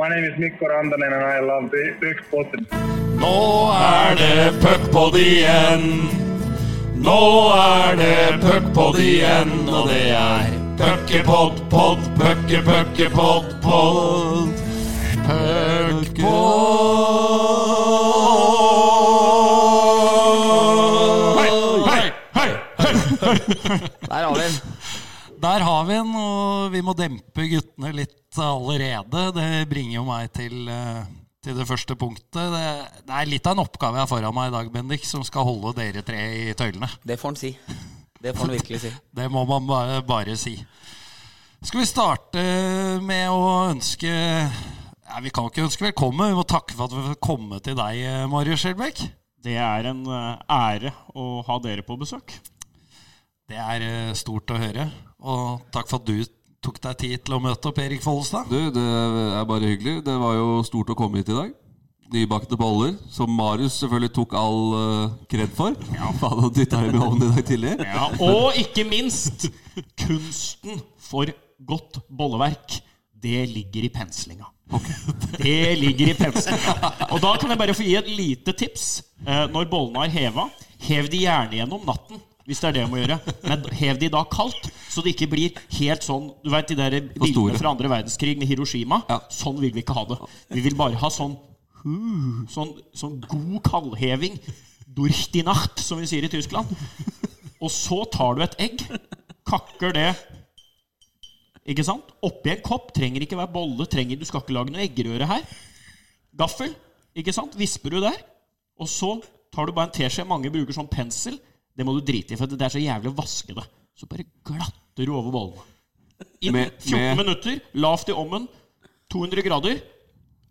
My name is Mikko Rantanen and I love the Puckpod. Nå er det puckpod igjen. Nå er det puckpod igjen, og det er puckepod, pod, pucke, pucke, pod, pod. Puckpod. Hei, hei, hei, hei. Der har vi den. Der har vi den, og vi må dempe guttene litt allerede. Det bringer jo meg til, eh, til det første punktet. Det, det er litt av en oppgave jeg har foran meg i dag, Bendik, som skal holde dere tre i tøylene. Det får han si. Det får han virkelig si. Det må man bare, bare si. Skal vi starte med å ønske ja, Vi kan ikke ønske velkommen, vi må takke for at vi får komme til deg, Marius Skjelbæk. Det er en eh, ære å ha dere på besøk. Det er eh, stort å høre. Og takk for at du tok deg tid til å møte opp, Erik Follestad. Du, det er bare hyggelig. Det var jo stort å komme hit i dag. Nybakte boller, som Marius selvfølgelig tok all uh, kred for. Ja. Han hadde dytta i ovnen i dag tidlig. Ja, og ikke minst kunsten for godt bolleverk. Det ligger i penslinga. Det ligger i penslinga. Og da kan jeg bare få gi et lite tips. Eh, når bollene er heva, hev de gjerne gjennom natten. Hvis det er det jeg må gjøre. Men hev de da kaldt, så det ikke blir helt sånn Du vet de der bildene fra andre verdenskrig med Hiroshima? Ja. Sånn vil vi ikke ha det. Vi vil bare ha sånn Sånn, sånn god kaldheving. Durch die Nacht, som vi sier i Tyskland. Og så tar du et egg, kakker det ikke sant? oppi en kopp. Trenger ikke være bolle. Trenger, du skal ikke lage noe eggerøre her. Gaffel. ikke sant? Visper du der. Og så tar du bare en teskje. Mange bruker sånn pensel. Det må du drite i, for det er så jævlig å vaske det. Så bare glatter du over bollen. I Med- 14 med- minutter, lavt i ommen, 200 grader.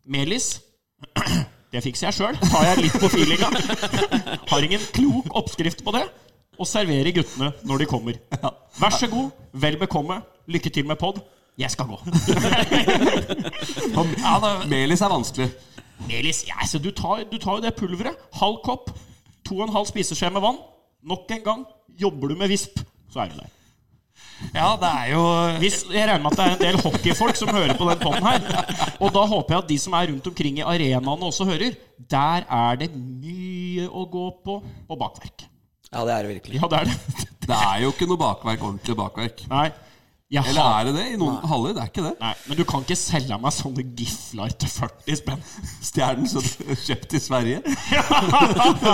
Melis. Det fikser jeg sjøl. Tar jeg litt på feelinga. Har ingen klok oppskrift på det. Og serverer guttene når de kommer. Vær så god, vel bekomme. Lykke til med pod. Jeg skal gå. Ja, da, Melis er vanskelig. Melis, ja, så du tar, du tar jo det pulveret. Halv kopp. To og en halv spiseskje med vann. Nok en gang jobber du med visp, så er du der. ja, det er jo Hvis, jeg regner med at det er en del hockeyfolk som hører på den poden her. Og da håper jeg at de som er rundt omkring i arenaene, også hører. Der er det mye å gå på på bakverk. Ja, det er det virkelig. Ja, det er det. Det er jo ikke noe bakverk, ordentlig bakverk. Nei. Jeg Eller har- er det det? I noen haller? Det er ikke det. Nei, men du kan ikke selge meg sånne gifler til 40 spenn. Stjernen som du kjøpt i Sverige.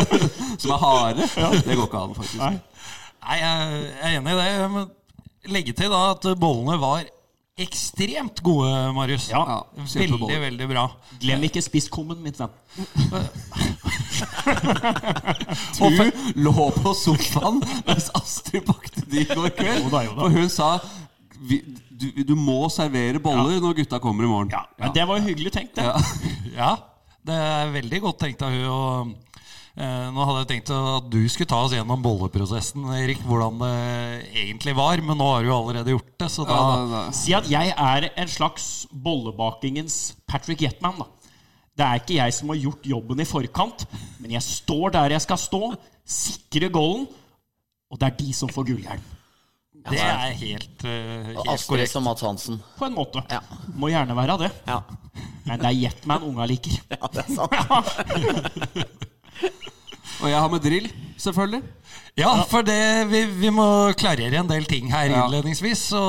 som er harde. Det går ikke an, faktisk. Nei. Nei, jeg er enig i det. Men legge til da at bollene var ekstremt gode, Marius. Ja, Ja, veldig, kjempeboller. veldig bra. Glem ikke spisskummen, mitt venn. Du lå på sofaen mens Astrid bakte de i går kveld. For hun sa vi, du, du må servere boller når gutta kommer i morgen. Ja, men Det var jo hyggelig tenkt, det. Ja. Ja, det er veldig godt tenkt av hun. Og, eh, nå hadde jeg tenkt at du skulle ta oss gjennom bolleprosessen, Erik. Hvordan det egentlig var. Men nå har du allerede gjort det, så da Ja, det- det- Si at jeg er en slags bollebakingens Patrick Jetman. da. Det er ikke jeg som har gjort jobben i forkant, men jeg står der jeg skal stå, sikrer golden, og det er de som får gullhjelm. Det er helt, eh, helt Astrid korrekt. som Mats Hansen. På en måte. Ja. Må gjerne være det. Ja, Men det er Jetman unga liker. ja det er sant. Og jeg har med drill, selvfølgelig. Ja, for det, vi, vi må klarere en del ting her innledningsvis. Så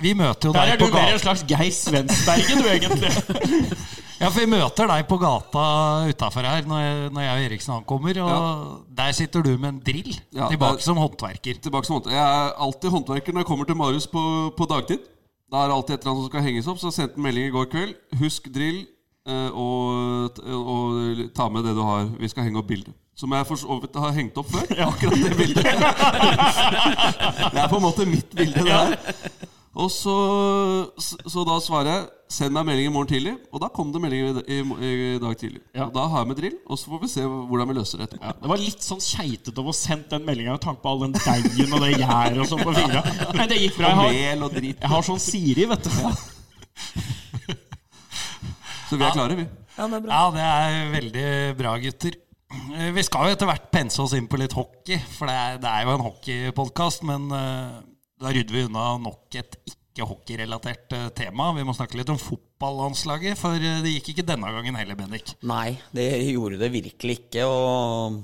vi møter jo Der deg er du mer en slags Geir Svensbergen, du, egentlig. Ja, for vi møter deg på gata utafor her når jeg, når jeg og Eriksen ankommer. Og der sitter du med en drill. Ja, tilbake det- som håndverker. Tilbake som håndverker. Jeg er alltid håndverker når jeg kommer til Marius på, på dagtid. Da er det alltid et eller annet som skal henges opp. Så jeg sendte en melding i går kveld. Husk drill, eh, og, og ta med det du har. Vi skal henge opp bilde. Som jeg for så vidt har hengt opp før. Akkurat det bildet. det er på en måte mitt bilde, det her. Og så, så, så da svarer jeg Send meg melding i morgen tidlig. Og da kom det melding i, i, i dag tidlig. Ja. Og da har jeg med drill, og så får vi se hvordan vi løser det etterpå. Ja, det var litt sånn keitete å få sendt den meldinga med tanke på all den deigen og det gjæret og sånn på fingra. Men det gikk bra. Jeg har, jeg har sånn Siri, vet du. Så vi er klare, vi. Ja, det er bra. Ja, det er veldig bra, gutter. Eh, Vi skal jo etter hvert pense oss inn på litt hockey, for det er, det er jo en hockeypodkast. Men eh, da rydder vi unna nok et ikke hockeyrelatert eh, tema. Vi må snakke litt om fotballandslaget, for eh, det gikk ikke denne gangen heller, Bendik. Nei, det gjorde det virkelig ikke. Og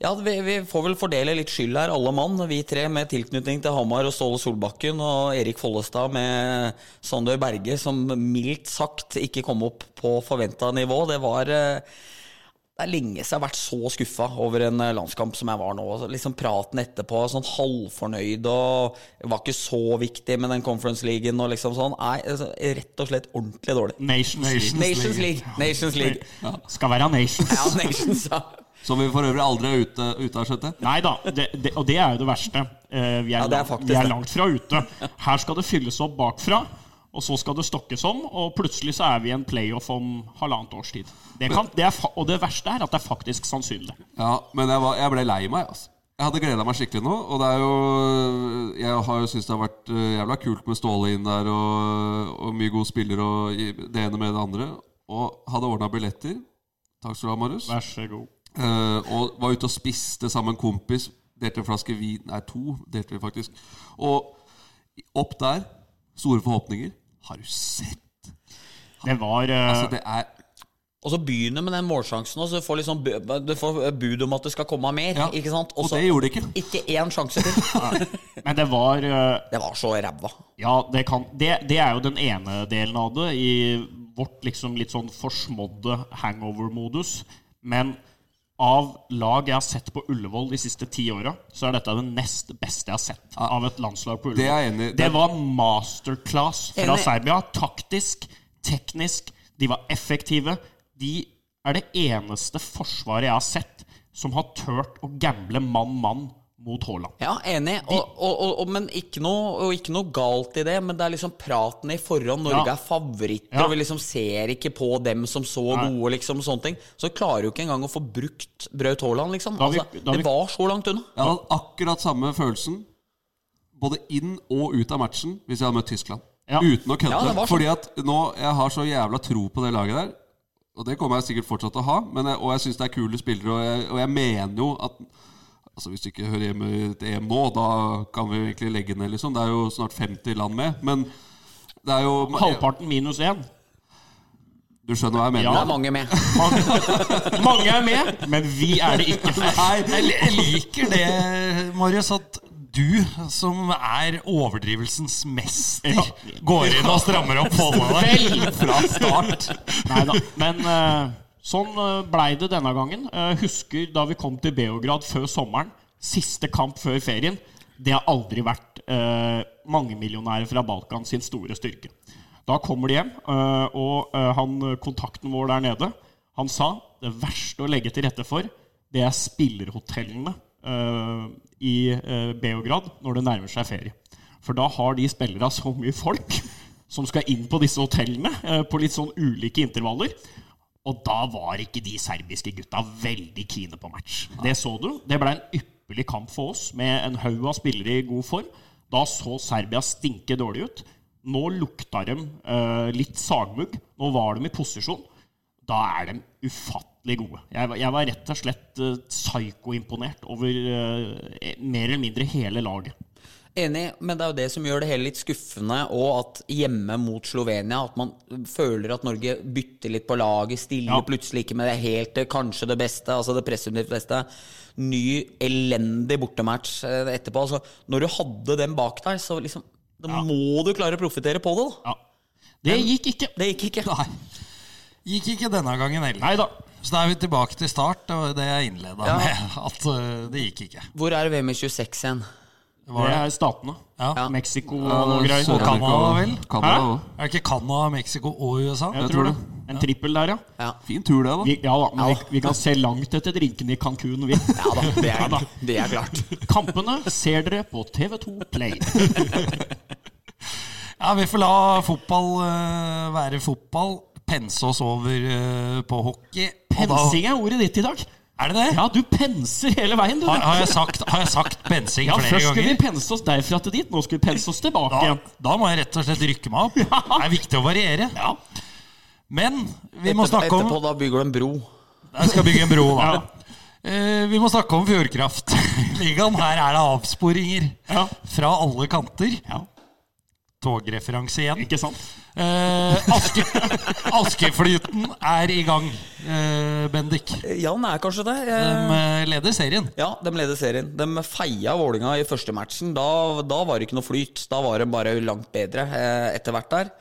ja, vi, vi får vel fordele litt skyld her, alle mann. Vi tre med tilknytning til Hamar og Ståle Solbakken, og Erik Follestad med Sander Berge, som mildt sagt ikke kom opp på forventa nivå. Det var eh, det er lenge siden jeg har vært så skuffa over en eh, landskamp som jeg var nå. Liksom Praten etterpå, sånn halvfornøyd og var ikke så viktig med den Conference Leagueen og liksom sånn. Nei, altså, rett og slett ordentlig dårlig. Nations League. Nations League. Nations League. Skal være Nations. Ja, Nations, ja. Som vi for øvrig aldri er ute, ute av, skjøttet? Nei da, det, det, og det er jo det verste. Eh, vi, er Ja, det er langt, vi er langt fra ute. Her skal det fylles opp bakfra, og så skal det stokkes om, og plutselig så er vi i en playoff om halvannet års tid. Det kan, det er, og det verste er at det er faktisk sannsynlig. Ja, men jeg, var, jeg ble lei meg, altså. Jeg hadde gleda meg skikkelig nå, og det er jo Jeg har jo syntes det har vært eh, jævla kult med Ståle inn der, og, og mye gode spillere, og det ene med det andre. Og hadde ordna billetter. Takk skal du ha, Marius. Vær så god. Uh, og var ute og spiste sammen med en kompis. Delte en flaske vin Nei, to delte vi faktisk. Og opp der, store forhåpninger. Har du sett? Det var uh... Altså, det er Og så begynner med den målsjansen, og så får liksom du får bud om at det skal komme mer. Ja, ikke sant? Og det gjorde det ikke. Ikke én sjanse til. Men det var uh, Det var så ræva. Ja, det, kan, det, det er jo den ene delen av det, i vårt liksom litt sånn forsmådde hangover-modus. Men av lag jeg har sett på Ullevål de siste ti åra, så er dette det nest beste jeg har sett av et landslag på Ullevål. Det er enig. Det var masterclass fra Enig. Serbia. Taktisk, teknisk. De var effektive. De er det eneste forsvaret jeg har sett som har turt å gamble mann-mann mot Haaland. Ja, enig. Og, og, og, men ikke noe, ikke noe galt i det. Men det er liksom praten i forhånd. Norge Ja. er favoritter, Ja. og vi liksom ser ikke på dem som så gode, liksom. Sånne ting. Så klarer jo ikke engang å få brukt Braut Haaland, liksom. Da vi- altså, det vi- var så langt unna. Jeg hadde akkurat samme følelsen både inn og ut av matchen hvis jeg hadde møtt Tyskland. Ja. Uten å kødde. Sånn. Fordi at nå Jeg har så jævla tro på det laget der. Og det kommer jeg sikkert fortsatt til å ha. Men jeg, og jeg syns det er kule spillere. Og jeg, og jeg mener jo at Altså Hvis du ikke hører hjemme i et EM nå, da kan vi egentlig legge ned, liksom. Det er jo snart 50 land med. Men det er jo Halvparten minus én. Du skjønner hva jeg mener? Ja. Det er mange med. Mange, mange er med, men vi er det ikke. Nei, jeg liker det, Marius, at du, som er overdrivelsens mester, Ja. går inn og strammer opp forholdet. Vel fra start. Nei da. Men eh, sånn uh, blei det denne gangen. Eh, husker da vi kom til Beograd før sommeren. Siste kamp før ferien. Det har aldri vært eh, mangemillionærer fra Balkan sin store styrke. Da kommer de hjem, eh, og eh, han, kontakten vår der nede, han sa det verste å legge til rette for, det er spillerhotellene eh, i eh, Beograd når det nærmer seg ferie. For da har de spillere så mye folk som skal inn på disse hotellene eh, på litt sånn ulike intervaller. Og da var ikke de serbiske gutta veldig kine på match. Det så du. Det ble en ypperlig kamp for oss, med en haug av spillere i god form. Da så Serbia stinke dårlig ut. Nå lukta de uh, litt sagmugg. Nå var de i posisjon. Da er de ufattelig gode. Jeg, jeg var rett og slett uh, psyko-imponert over uh, mer eller mindre hele laget. Enig, men det er jo det som gjør det hele litt skuffende, og at hjemme mot Slovenia At man føler at Norge bytter litt på laget, stiller Ja. plutselig ikke med det helt kanskje det beste, altså det presumptivt beste. Ny, elendig bortematch eh, etterpå. Altså, når du hadde den bak deg, så liksom Da må du klare å profitere på det, da. Ja. Det gikk ikke. Det gikk ikke. Gikk ikke denne gangen heller. Nei da. Så da er vi tilbake til start. Det det jeg innleda Ja. med. At uh, det gikk ikke. Hvor er VM i 26 igjen? Det er statene. Ja. Mexico og noe greier. Og Canada, vel? Canada også. Er det ikke Canada, Mexico og USA? Jeg Jeg tror tror det. En trippel der, ja. Ja. Fin tur, det, da. Vi, ja da, men vi, vi kan se langt etter drinkene i Cancún, vi. Ja da, det er, det er klart. Kampene ser dere på TV2 Play. Ja, vi får la fotball eh, være fotball. Pense oss over eh, på hockey. Pensing er ordet ditt i dag. Er det det? Ja, du penser hele veien, du. Har, har, jeg sagt, har jeg sagt pensing Ja, flere Først skulle vi pense oss derfra til dit, nå skal vi pense oss tilbake Da, igjen. da må jeg rett og slett rykke meg opp. Det er viktig å variere. Ja. Men vi må snakke om etterpå da bygger du en bro. Jeg skal bygge en bro, da. Ja. Eh, vi må snakke om Fjordkraft. Ligaen Her er det avsporinger Ja. fra alle kanter. Ja. Togreferanse igjen. Ikke sant? Eh, Aske, Askeflyten er i gang, eh, Bendik. Ja, den er kanskje det. De Eh, de leder serien. Ja, de leder serien. De feia Vålinga i første matchen. Da, da var det ikke noe flyt. Da var de bare langt bedre eh, etter hvert der.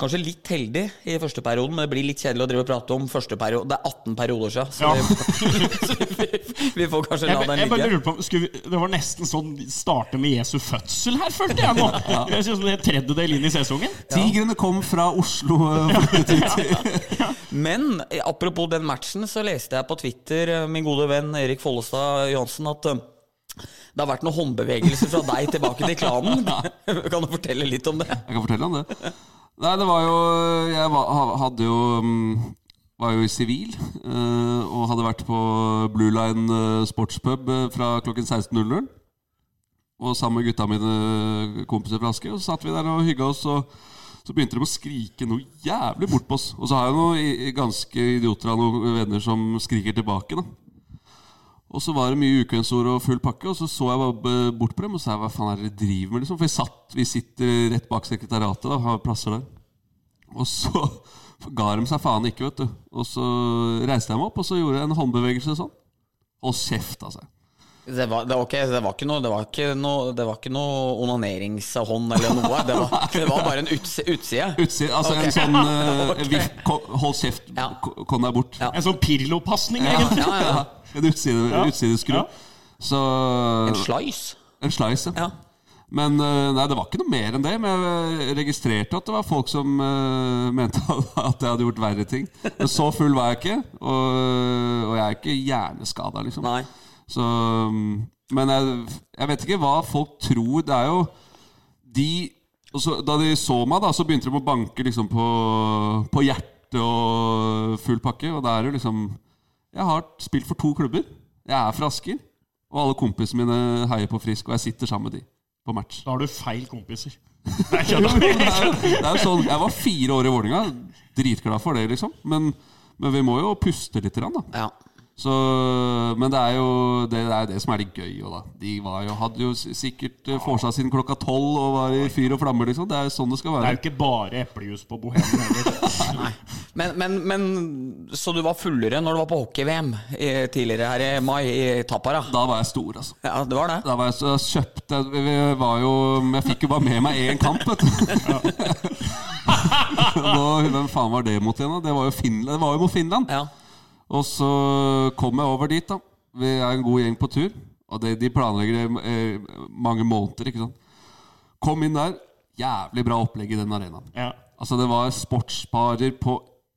Kanskje litt heldig i første perioden, men det blir litt kjedelig å drive og prate om første periode. Det er 18 perioder siden, så, Ja. vi, så vi, vi får kanskje la Jeg, den jeg bare ligge. lurer på skulle vi, Det var nesten sånn starte med Jesu fødsel her, følte jeg nå. Jeg synes det er tredjedel inn i sesongen. Tigrene kom fra Oslo. eh, ut Men eh, apropos den matchen, så leste jeg på Twitter, eh, min gode venn Erik Follestad Johansen, at det har vært noen håndbevegelser fra deg tilbake til klanen. Kan du fortelle litt om det? Jeg kan fortelle om det. Nei, det var jo Jeg var, hadde jo mm, var jo i sivil eh, og hadde vært på Blue Line eh, sportspub eh, fra klokken 16.00. Og sammen med gutta mine kompiser fra Aske. Og så satt vi der og hygga oss. Og så begynte de å skrike noe jævlig bort på oss. Og så har jeg noen ganske idioter av noen venner som skriker tilbake. da og så var det mye ukvemsord og full pakke, og så så jeg bare bort på dem og sa hva faen er det dere driver med? liksom For vi, satt, vi sitter rett bak sekretariatet, da, har plasser der. Og så ga de seg faen ikke, vet du. Og så reiste jeg meg opp, og så gjorde jeg en håndbevegelse sånn. Og kjeft, altså. Det var, det, okay, ikke, det var ikke noe Det var ikke noe, det var ikke noe onaneringshånd eller noe. Det var, det var bare en utse, utside. Utside, altså okay. en sånn uh, okay. vi, Hold kjeft, Ja. kom deg bort. Ja. En sånn Pirlo-pasning, Ja. Ja, ja. En utside, Ja. utsideskru. Ja. Så En slice. En slice, ja. Ja. Men eh, nei, det var ikke noe mer enn det. Men jeg registrerte at det var folk som uh, mente at jeg hadde gjort verre ting. Men så full var jeg ikke, og, og jeg er ikke hjerneskada, liksom. Nei. Så, mm, men jeg, jeg vet ikke hva folk tror. Det er jo de og så, Da de så meg, da, så begynte de å banke liksom på, på hjertet og full pakke. Og det er jo liksom Jeg har spilt for to klubber. Jeg er fra Asker. Og alle kompisene mine heier på Frisk, og jeg sitter sammen med de på match. Da har du feil kompiser. det er jo det er jo sånn, Jeg var fire år i Vålerenga. Dritglad for det, liksom. Men, men vi må jo puste litt, da. Ja. Så, men det er jo det, det, er det som er litt gøy. da De var jo, hadde jo sikkert vorsa siden klokka tolv og var i fyr og flammer. liksom Det er jo sånn det skal Det er jo ikke bare eplejus på Bohemen heller. Men, men, men Så du var fullere når du var på hockey-VM tidligere her i mai i Tappara? Da var jeg stor, altså. Ja, det var det. Da var jeg så kjøpte jeg, vi var jo, Jeg fikk jo bare med meg én kamp, vet du. Nå, hvem faen var det mot igjen? Det var jo Finland. Det var jo mot Finland. Ja. Og så kom jeg over dit, da. Vi er en god gjeng på tur. Og det, de planlegger det eh, mange måneder, ikke sant. Kom inn der. Jævlig bra opplegg i den arenaen. Ja. Altså, det var sportsbarer på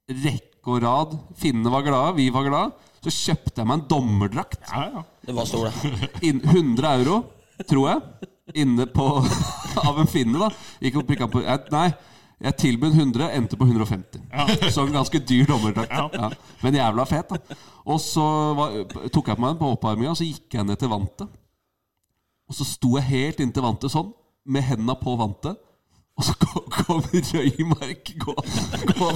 rekke og rad. Finnene var glade, vi var glade. Så kjøpte jeg meg en dommerdrakt. Ja, ja. Det var stor, det. Inn, 100 euro, tror jeg. Inne på Av en finne, da. Gikk og prikka på Nei, jeg tilbød 100, endte på 150. Så en ganske dyr dommerdrakt. Ja. Men jævla fet, da. Og så var, tok jeg på meg den på oppvarminga, og så gikk jeg ned til vantet. Og så sto jeg helt inntil vantet sånn, med henda på vantet. Og så kom, kom Røymark gående.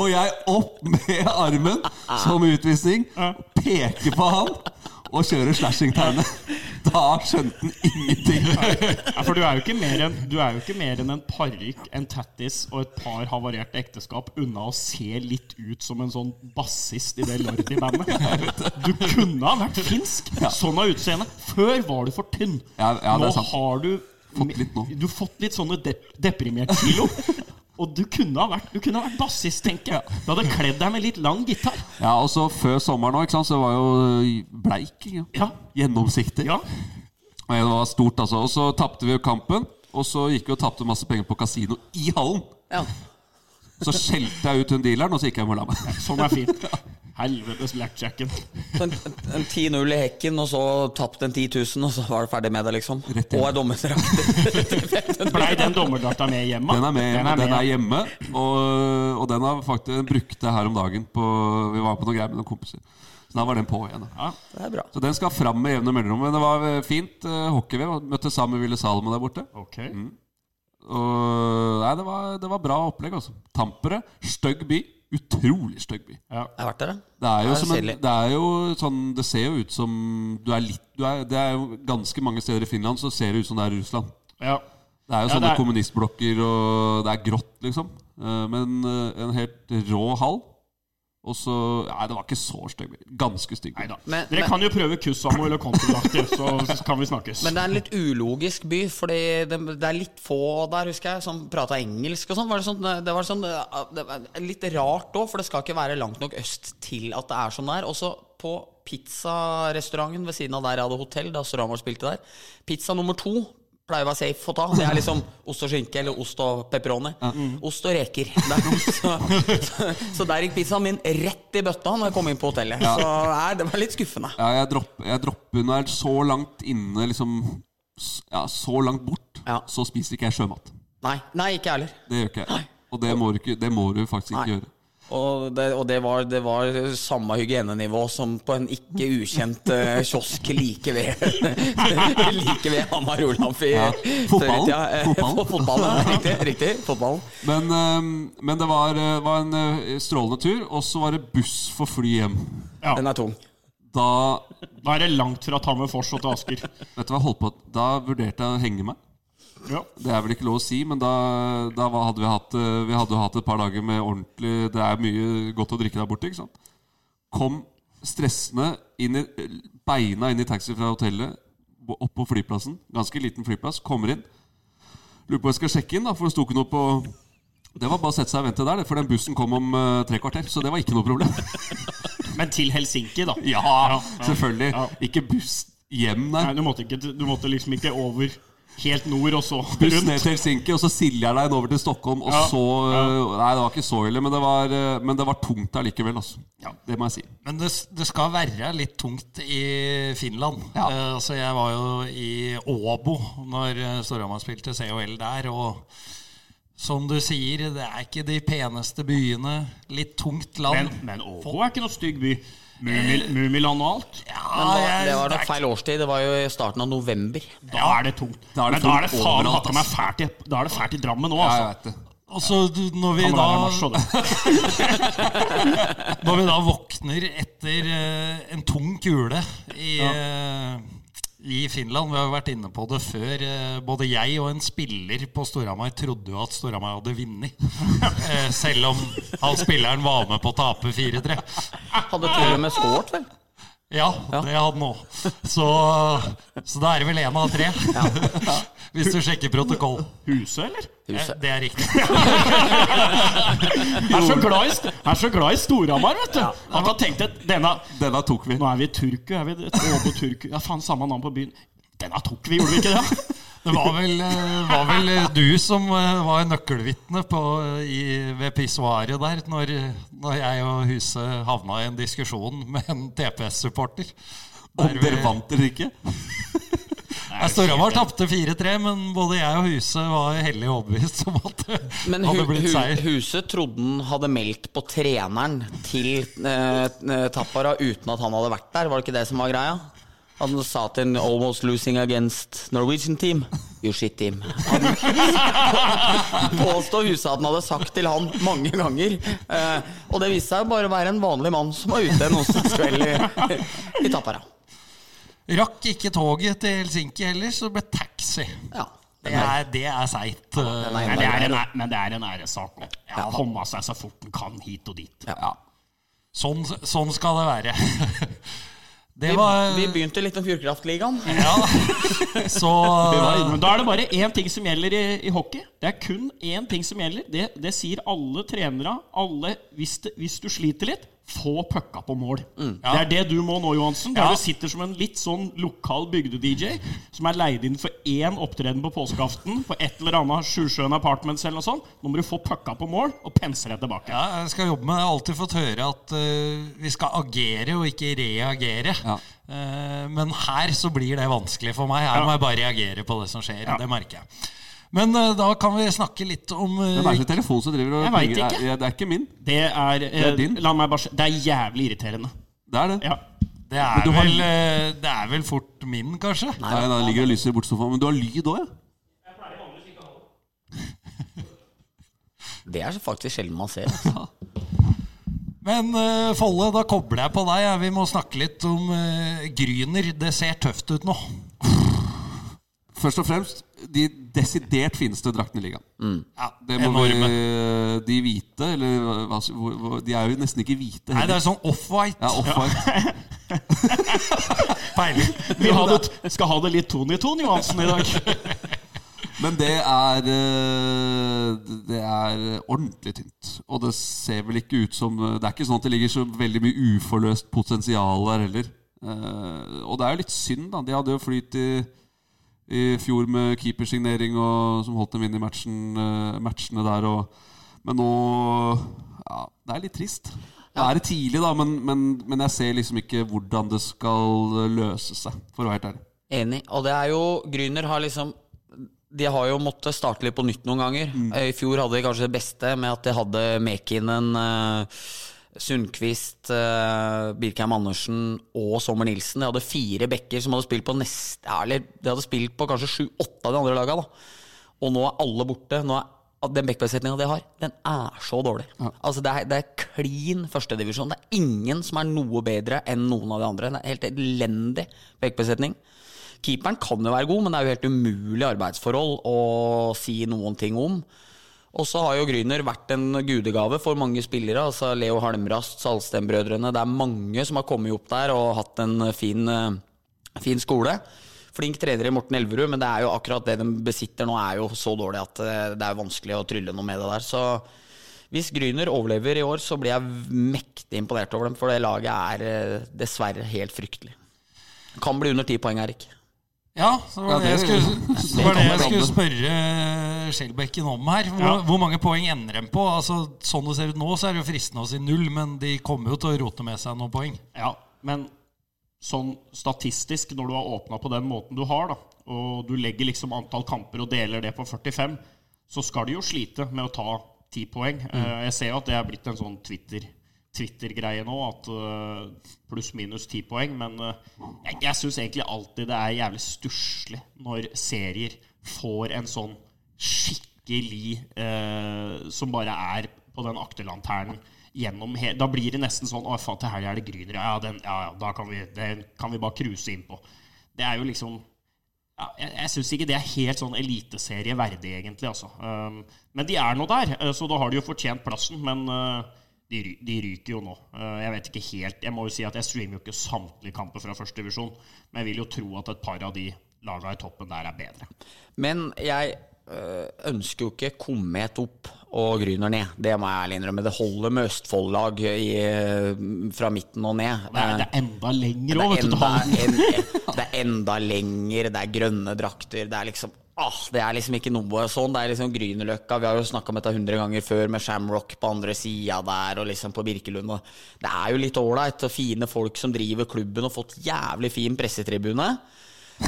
Og jeg opp med armen som utvisning, peker på han og kjører slashing-tegnet. Da skjønte han ingenting. Ja, for du er enn, du er jo ikke mer enn en parykk, en tattis og et par havarerte ekteskap unna å se litt ut som en sånn bassist i det Lordi-bandet. Du kunne ha vært finsk, sånn av utseende. Før var du for tynn. Ja, ja, det nå har du Fått litt nå. Du har fått litt sånne dep deprimert kilo. Og du kunne ha vært, kunne ha vært bassist, tenker jeg. Du hadde kledd deg med litt lang gitar. Ja, og så Før sommeren òg, så var jo bleik. Ja. Ja. Gjennomsiktig. Ja. Og Det var stort, altså. Og så tapte vi jo kampen. Og så gikk vi og tapte masse penger på kasino i hallen. Ja. Så skjelte jeg ut hun dealeren, og så gikk jeg hjem og la meg. Sånn er fint. Helvetes blackjacken. En, en 10-0 i hekken, og så tapt en 10 000, og så var det ferdig med det, liksom. Og ei dommerdrakt. Blei den dommerdrakta med hjemme? Den er med, den med. er hjemme, og, og den har faktisk den brukte her om dagen. På, vi var på noe greier med noen kompiser. Så da var den på igjen. da. Det er bra. Så den skal fram med jevne mellomrom. Men det var eh, fint uh, hockey-VM. Møtte Ville Salmo der borte. Ok. Og nei, det var, det var bra opplegg, altså. Tampere. Stygg by. Utrolig stygg by. Ja. Jeg har vært der, ja. Det er jo, Det er som en, det er jo sånn Det ser jo ut som du er litt du er, Det er jo ganske mange steder i Finland så ser det ut som det er Russland. Ja. Det er jo Ja, sånne er- kommunistblokker, og det er grått, liksom. Eh, Men eh, en helt rå hall. Og så Nei, det var ikke så stygg. Ganske stygg. Dere kan jo prøve Kussamo eller Kontoaktig, så kan vi snakkes. Men det er en litt ulogisk by, fordi det, det er litt få der, husker jeg, som prata engelsk og sånn. Var det, sånn det var sånn det var Litt rart òg, for det skal ikke være langt nok øst til at det er sånn der. er. Også på pizzarestauranten ved siden av der jeg hadde hotell, da Storhamar spilte der. Pizza nummer to pleier å være safe å ta. Det er liksom ost og skinke eller ost og pepperoni. Ost og reker. Der, så, så, så der gikk pizzaen min rett i bøtta når jeg kom inn på hotellet. Så nei, det var litt skuffende. Ja, jeg dropper, jeg dropper når jeg er så langt inne, liksom Ja, så langt bort, Ja. så spiser ikke jeg sjømat. Nei, nei ikke jeg heller. Det gjør ikke jeg. Og det må du, det må du faktisk ikke gjøre. Og det, og det, var, det var samme hygienenivå som på en ikke ukjent uh, kiosk like ved Like ved Hamar Olamfi. Ja. Fotballen. Eh, Fotballen. Fotballen, ja. Riktig. riktig Fotballen. Men, eh, men det var, eh, var en eh, strålende tur, og så var det buss for fly hjem. Ja. Den er tung. Da Da er det langt fra Tammerfors og til Asker. Vet du hva jeg holdt på Da vurderte jeg å henge meg. Ja. Det er vel ikke lov å si, men da, da hadde vi hatt eh, Vi hadde jo hatt et par dager med ordentlig Det er mye godt å drikke der borte, ikke sant? Kom stressende inn i, beina inn i taxi fra hotellet, opp på flyplassen. Ganske liten flyplass. Kommer inn. Lurer på om jeg skal sjekke inn, da, for det sto ikke noe på Det var bare å sette seg og vente der, for den bussen kom om eh, tre kvarter. Så det var ikke noe problem. Men til Helsinki, da. ja, selvfølgelig. Ikke buss hjem, nei. Nei, du måtte, ikke, du måtte liksom ikke over helt nord, og så Buss ned til Helsinki, og så Siljarlein over til Stockholm, og Ja, så ja. Nei, det var ikke så ille, men det var, øh, men det var tungt allikevel, altså. Det må jeg si. Men det, det skal være litt tungt i Finland. Ja. Uh, altså jeg var jo i Åbo når eh, Storhamar spilte CHL der. Og som du sier, det er ikke de peneste byene. Litt tungt land. Men, men Åbo er ikke noe stygg by. Mummiland og alt. Men ja, det, jeg- det var nok feil årstid. Det var jo i starten av november. Da er det tungt. Da er det men da er det faen hakke meg fælt i, da er det fælt i Drammen nå, altså. Og så når vi da. Når vi da våkner etter eh, en tung kule i, eh, i Finland Vi har vært inne på det før. eh, både jeg og en spiller på Storhamar trodde jo at Storhamar hadde vunnet. Eh, selv om han spilleren var med på å tape 4-3. Hadde til og med skåret, vel? Ja, det hadde han òg. Så, så da er det vel én av tre. Hvis du sjekker protokoll. Huset, eller? Huset. Det er riktig. Jeg er så glad i, er så glad i Storhamar, vet du. At jeg tenkte denne Denne tok vi. Nå er vi i Turku. Er vi Åbo Turku? Ja, faen, samme navn på byen. Denne tok vi, gjorde vi ikke det? Det var vel, eh, var vel eh, du som eh, var nøkkelvitne på, i, ved pissoaret der, når, når jeg og Huset havna i en diskusjon med en TPS-supporter. Om dere vant eller ikke? Storhamar tapte 4-3, men både jeg og Huset var hellig overbevist om at det Men hu, hadde blitt seier. Huset trodde han hadde meldt på treneren til eh, Tappara uten at han hadde vært der. Var det ikke det som var greia? Han sa til en 'almost losing against Norwegian team'. You shit team. Han påstod Huset at han hadde sagt til han mange ganger. Eh, og det viste seg bare å være en vanlig mann som var ute en onsdagskveld i, i Tappara. Rakk ikke toget til Helsinki heller, så ble taxi. Ja. Det er, det er seigt. Eh, Men det en, æ- men det er en æressak Ja, Ja. Komme seg så fort en kan hit og dit. Ja. Sånn, sånn skal det være. Det Vi, var vi begynte litt om Fjordkraftligaen. Ja, så Men da er det bare én ting som gjelder i, i hockey. Det er kun én ting som gjelder. Det, det sier alle trenere. Alle, hvis, det, hvis du sliter litt, få pucka på mål. Det er det du må nå, Johansen. Der Ja. du sitter som en litt sånn lokal bygde-DJ som er leid inn for én opptreden på påskeaften på et eller annet Sjusjøen Apartments eller noe sånt. Nå må du få pucka på mål og pense deg tilbake. Ja, jeg skal jobbe med Jeg har alltid fått høre at uh, vi skal agere og ikke reagere. Ja. Uh, men her så blir det vanskelig for meg. Her Ja. må jeg bare reagere på det som skjer. Ja. Det merker jeg. Men uh, da kan vi snakke litt om uh, Hvem er ikke telefon som driver og Jeg vet ikke. Er, Det er ikke min. Det er, eh, er din. La meg bare Det er jævlig irriterende. Det er det. Ja. det, er vel, har- eh, det er vel fort min, kanskje? Nei, da ligger det og lyser bort sofaen. Men du har lyd òg, ja? Det er faktisk sjelden man ser. altså. Men uh, Folle, da kobler jeg på deg. Vi må snakke litt om uh, Gryner. Det ser tøft ut nå. Først og fremst de desidert fineste draktene i ligaen. Ja, Det må vi, enorme. de hvite, eller hva, De er jo nesten ikke hvite Nei, det er sånn off-white. Ja, off-white. Peiling. Vi ha det, skal ha det litt Tony Tone Johansen i dag. Men det er eh, Det er ordentlig tynt. Og det ser vel ikke ut som Det er ikke sånn at det ligger så veldig mye uforløst potensial der heller. Eh, og det er jo litt synd, da. De hadde jo flyt i, i fjor med keepersignering og som holdt dem inn i matchen, eh, matchene der. Og, men nå Ja, det er litt trist. Det er tidlig, da, men, men, men jeg ser liksom ikke hvordan det skal løse seg, for å være helt ærlig. Enig. Og det er jo Gryner har liksom De har jo måttet starte litt på nytt noen ganger. Mm. I fjor hadde de kanskje det beste med at de hadde Mekinen, eh, Sundquist, eh, Birkheim Andersen og Sommer Nilsen. De hadde fire backer som hadde spilt på nest, eller de hadde spilt på kanskje sju-åtte av de andre laga. Da. Og nå er alle borte. Nå er den backbesetninga de har, den er så dårlig. Altså Det er, det er klin førstedivisjon. Det er ingen som er noe bedre enn noen av de andre. Det er helt elendig backbesetning. Keeperen kan jo være god, men det er jo helt umulig arbeidsforhold å si noen ting om. Og så har jo Gryner vært en gudegave for mange spillere. altså Leo Halmrast, Salsten-brødrene. Det er mange som har kommet opp der og hatt en fin, eh, fin skole. Flink trener i Morten Elverud, men det er jo akkurat det de besitter nå, er jo så dårlig at eh, det er vanskelig å trylle noe med det der. Så hvis Gryner overlever i år, så blir jeg mektig imponert over dem. For det laget er eh, dessverre helt fryktelig. Kan bli under ti poeng, Erik. Ja, så var det, jeg det- skulle, det var det jeg skulle spørre Skjelbekken om her. Hvor, Ja. hvor mange poeng ender de på? Altså, sånn det ser ut nå, så er det jo fristende å si null, men de kommer jo til å rote med seg noen poeng. Ja, men sånn statistisk, når du har åpna på den måten du har, da, og du legger liksom antall kamper og deler det på 45, så skal de jo slite med å ta 10 poeng. Eh, Jeg ser jo at det er blitt en sånn Twitter Twitter-greie nå, at uh, pluss-minus 10 poeng. Men uh, jeg, jeg syns egentlig alltid det er jævlig stusslig når serier får en sånn skikkelig eh, Som bare er på den akterlanternen gjennom he Da blir det nesten sånn Å, faen, til helga er det Grüner. Ja, ja, ja, da kan vi, den kan vi bare cruise inn på. Det er jo liksom ja, jeg jeg syns ikke det er helt sånn eliteserie verdig, egentlig. Altså. Um, men de er nå der, uh, så da har de jo fortjent plassen. Men uh, de, de ryker jo nå. Uh, jeg vet ikke helt Jeg må jo si at jeg streamer jo ikke samtlige kamper fra første divisjon, men jeg vil jo tro at et par av de laga i toppen der er bedre. Men jeg ønsker jo ikke Komet opp og Gryner ned. Det må jeg ærlig innrømme. Det holder med Østfold-lag fra midten og ned. Det er, det er enda lenger òg, vet du. en, det er enda lenger, det er grønne drakter. Det er liksom ah, Det er liksom ikke noe sånn. Det er liksom Grünerløkka. Vi har jo snakka om dette hundre ganger før, med Shamrock på andre sida der, og liksom på Birkelund. Og det er jo litt ålreit, og fine folk som driver klubben, og fått jævlig fin pressetribune.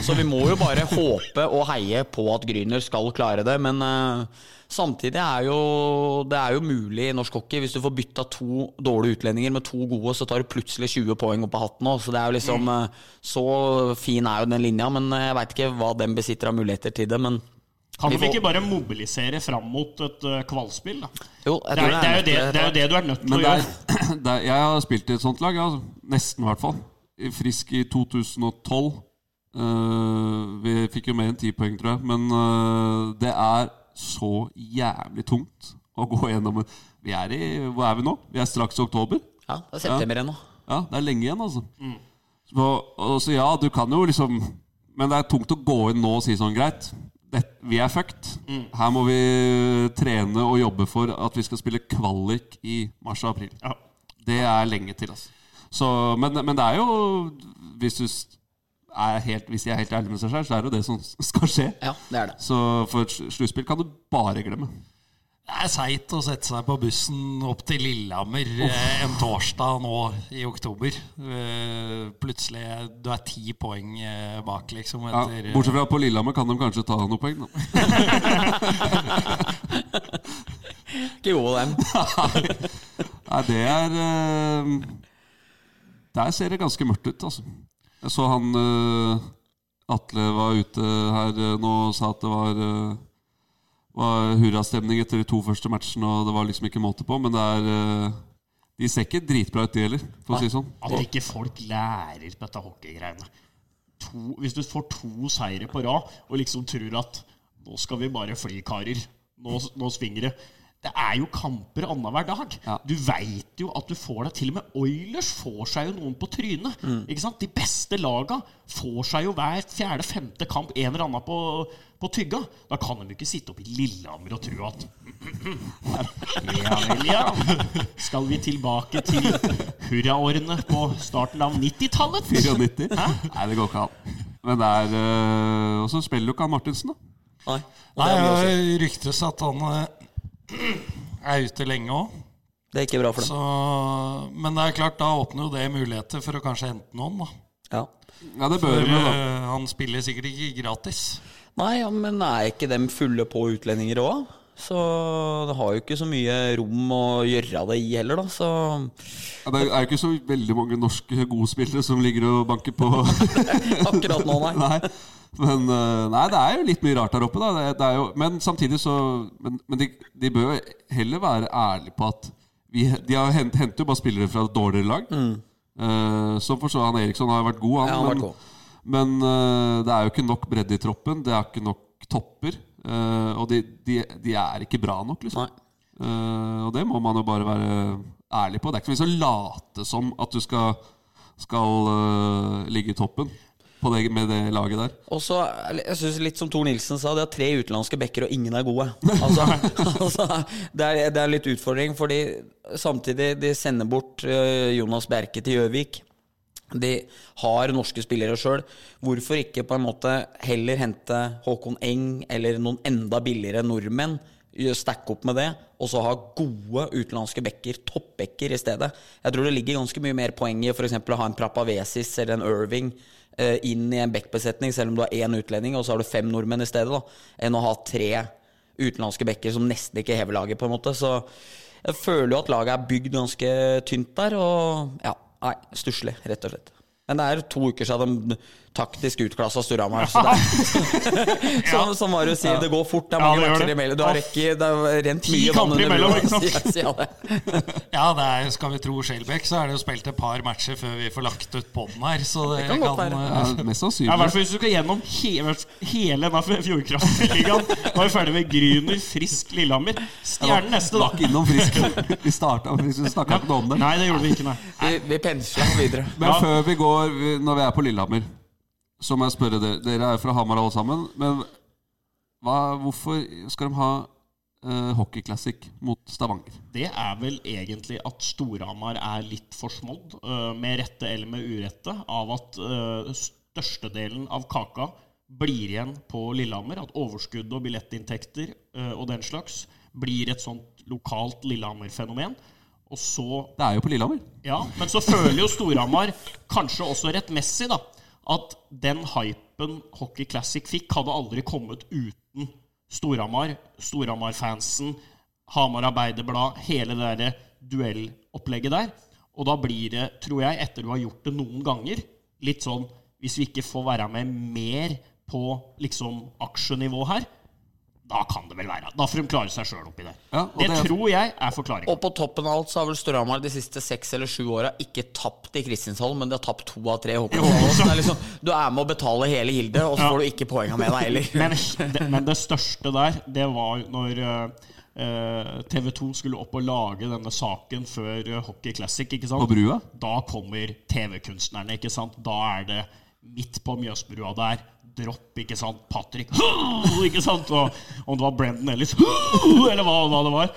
Så vi må jo bare håpe og heie på at Gryner skal klare det. Men uh, samtidig er jo det er jo mulig i norsk hockey. Hvis du får bytta to dårlige utlendinger med to gode, så tar du plutselig 20 poeng opp av hatten òg. Så det er jo liksom uh, Så fin er jo den linja. Men eh, jeg veit ikke hva den besitter av muligheter til det. Men Kan vi de ikke bare mobilisere fram mot et kvalspill, da? jo, jeg Det er, det, er jo det, det er jo det du er nødt til Men å det er, gjøre. det er, jeg har spilt i et sånt lag, ja, nesten i hvert fall. Frisk i 2012. Eh, vi fikk jo mer enn ti poeng, tror jeg. Men uh, det er så jævlig tungt å gå gjennom Vi er i Hvor er vi nå? Vi er straks i oktober. Ja, det er september ennå. Ja, det er lenge igjen, altså. Så, og så ja, du kan jo liksom Men det er tungt å gå inn nå og si sånn Greit, det, vi er fucked. Her må vi trene og jobbe for at vi skal spille kvalik i mars og april. Ja. Det er lenge til, altså. Så, men, men det er jo Hvis du helt, hvis de er helt ærlig med seg selv, så er det jo det som skal skje. Ja, det er det. Så for et sluttspill kan du bare glemme. Det er seigt å sette seg på bussen opp til Lillehammer eh, en torsdag nå i oktober. Eh, plutselig Du er ti poeng eh, bak, liksom. Ja, bortsett fra på Lillehammer kan de kanskje ta noen poeng, da. Ikke gode, dem. Nei, det er eh, Der ser det ganske mørkt ut, altså. Jeg så han uh, Atle var ute her uh, nå og sa at det var uh, var hurrastemning etter de to første matchene, og det var liksom ikke måte på. Men det er uh, De ser ikke dritbra ut, de heller, for å si sånn. At ikke folk lærer på dette hockeygreiene. hvis du får to seire på rad og liksom tror at nå skal vi bare fly, karer. Nå, nå svinger det. Det er jo kamper annenhver dag. Ja. Du veit jo at du får det. Til og med Oilers får seg jo noen på trynet. Ikke sant? De beste laga får seg jo hver fjerde-femte kamp en eller annen på, på tygga. Da kan de jo ikke sitte oppe i Lillehammer og tro at Ja vel, ja. Skal vi tilbake til hurraårene på starten av 90-tallet? 94? Nei, det går ikke an. Men det er øh, Og så spiller jo ikke han Martinsen, da. Nei. Nei, det ryktes at han eh, er ute lenge òg. det er ikke bra for dem. Så, men det er klart, da åpner jo det muligheter for å kanskje hente noen. da Ja. Ja, det bør For med, da. eh, han spiller sikkert ikke gratis. Nei, ja, men er ikke dem fulle på utlendinger òg? Så det har jo ikke så mye rom å gjøre det i heller, da. Så Ja, det er jo ikke så veldig mange norske gode spillere som ligger og banker på. akkurat nå, nei. nei. Men øh, nei, det er jo litt mye rart der oppe, da. Det, det er jo, men samtidig så Men, men de, de bør jo heller være ærlige på at vi, de har hent, henter jo bare spillere fra et dårligere lag. Eh, som for så han Eriksson har vært god, han. Ja, han men god. men uh, det er jo ikke nok bredde i troppen. Det er ikke nok topper. Uh, og de, de, de er ikke bra nok, liksom. Eh, og det må man jo bare være ærlig på. Det er ikke noe vits å late som at du skal, skal eh, ligge i toppen det, med det laget der. Og så, jeg synes litt som Tor Nilsen sa, de har tre utenlandske backer, og ingen er gode. Altså, altså det, er, det er litt utfordring, fordi samtidig de sender bort eh, Jonas Bjerke til Gjøvik. De har norske spillere sjøl. Hvorfor ikke på en måte heller hente Håkon Eng eller noen enda billigere nordmenn? Stacke opp med det, og så ha gode utenlandske backer, toppbacker, i stedet. Jeg tror det ligger ganske mye mer poeng i f.eks. å ha en Prapavesis eller en Irving inn i en backbesetning, selv om du har én utlending, og så har du fem nordmenn i stedet, da, enn å ha tre utenlandske backer som nesten ikke hever laget, på en måte. Så jeg føler jo at laget er bygd ganske tynt der, og ja, nei, stusslig, rett og slett. Men det er to uker siden de taktisk utklassa Storhamar. Ja. det som, som Marius sier, det går fort. Det er mange ja, matcher det. imellom. Du har rekke, det har rent Ti mye vann kamper under imellom, ikke sant? det. Ja, det er, skal vi tro Skjelbæk, så er det jo spilt et par matcher før vi får lagt ut poden her. Så det, kan godt være. Ja, eh, mest Ja, I sannsynlig. hvert fall hvis du skal gjennom hele, hele Fjordkraftligaen. Nå er vi ferdig med Gryner, Frisk, Lillehammer. Stjernen neste, da. Ikke innom frisk. Vi starta vi snakka ikke noe om det. Nei, det gjorde vi ikke, nei. Vi, vi pensla videre. Men Ja. før vi går, når vi er på Lillehammer, så må jeg spørre dere. Dere er fra Hamar alle sammen. Men hva, hvorfor skal de ha uh, hockeyclassic mot Stavanger? Det er vel egentlig at Storhamar er litt forsmådd, uh, med rette eller med urette, av at uh, størstedelen av kaka blir igjen på Lillehammer. At overskudd og billettinntekter uh, og den slags blir et sånt lokalt Lillehammer-fenomen. Og så Det er jo på Lillehammer. Ja, men så føler jo Storhamar, kanskje også rettmessig, da, at den hypen Hockey Classic fikk, hadde aldri kommet uten Storhamar. Storhamar-fansen, Hamar Arbeiderblad, hele det der duellopplegget der. Og da blir det, tror jeg, etter du har gjort det noen ganger, litt sånn Hvis vi ikke får være med mer på liksom aksjenivå her, da kan det vel være. Da får de klare seg sjøl oppi der. Ja, det, det- tror jeg er forklaringa. Og på toppen av alt så har vel Storhamar de siste seks eller sju åra ikke tapt i Kristiansholm, men de har tapt to av tre Håkonshallen. Er liksom, du er med å betale hele gildet, og så Ja. får du ikke poenga med deg heller. Men det, men det største der, det var når TV 2 skulle opp og lage denne saken før eh, Hockey Classic. ikke sant? På brua? Da kommer TV-kunstnerne. ikke sant? Da er det midt på Mjøsbrua der. Dropp, ikke sant? Patrick ikke sant? Og om det var Brendan Ellis eller hva, hva det var.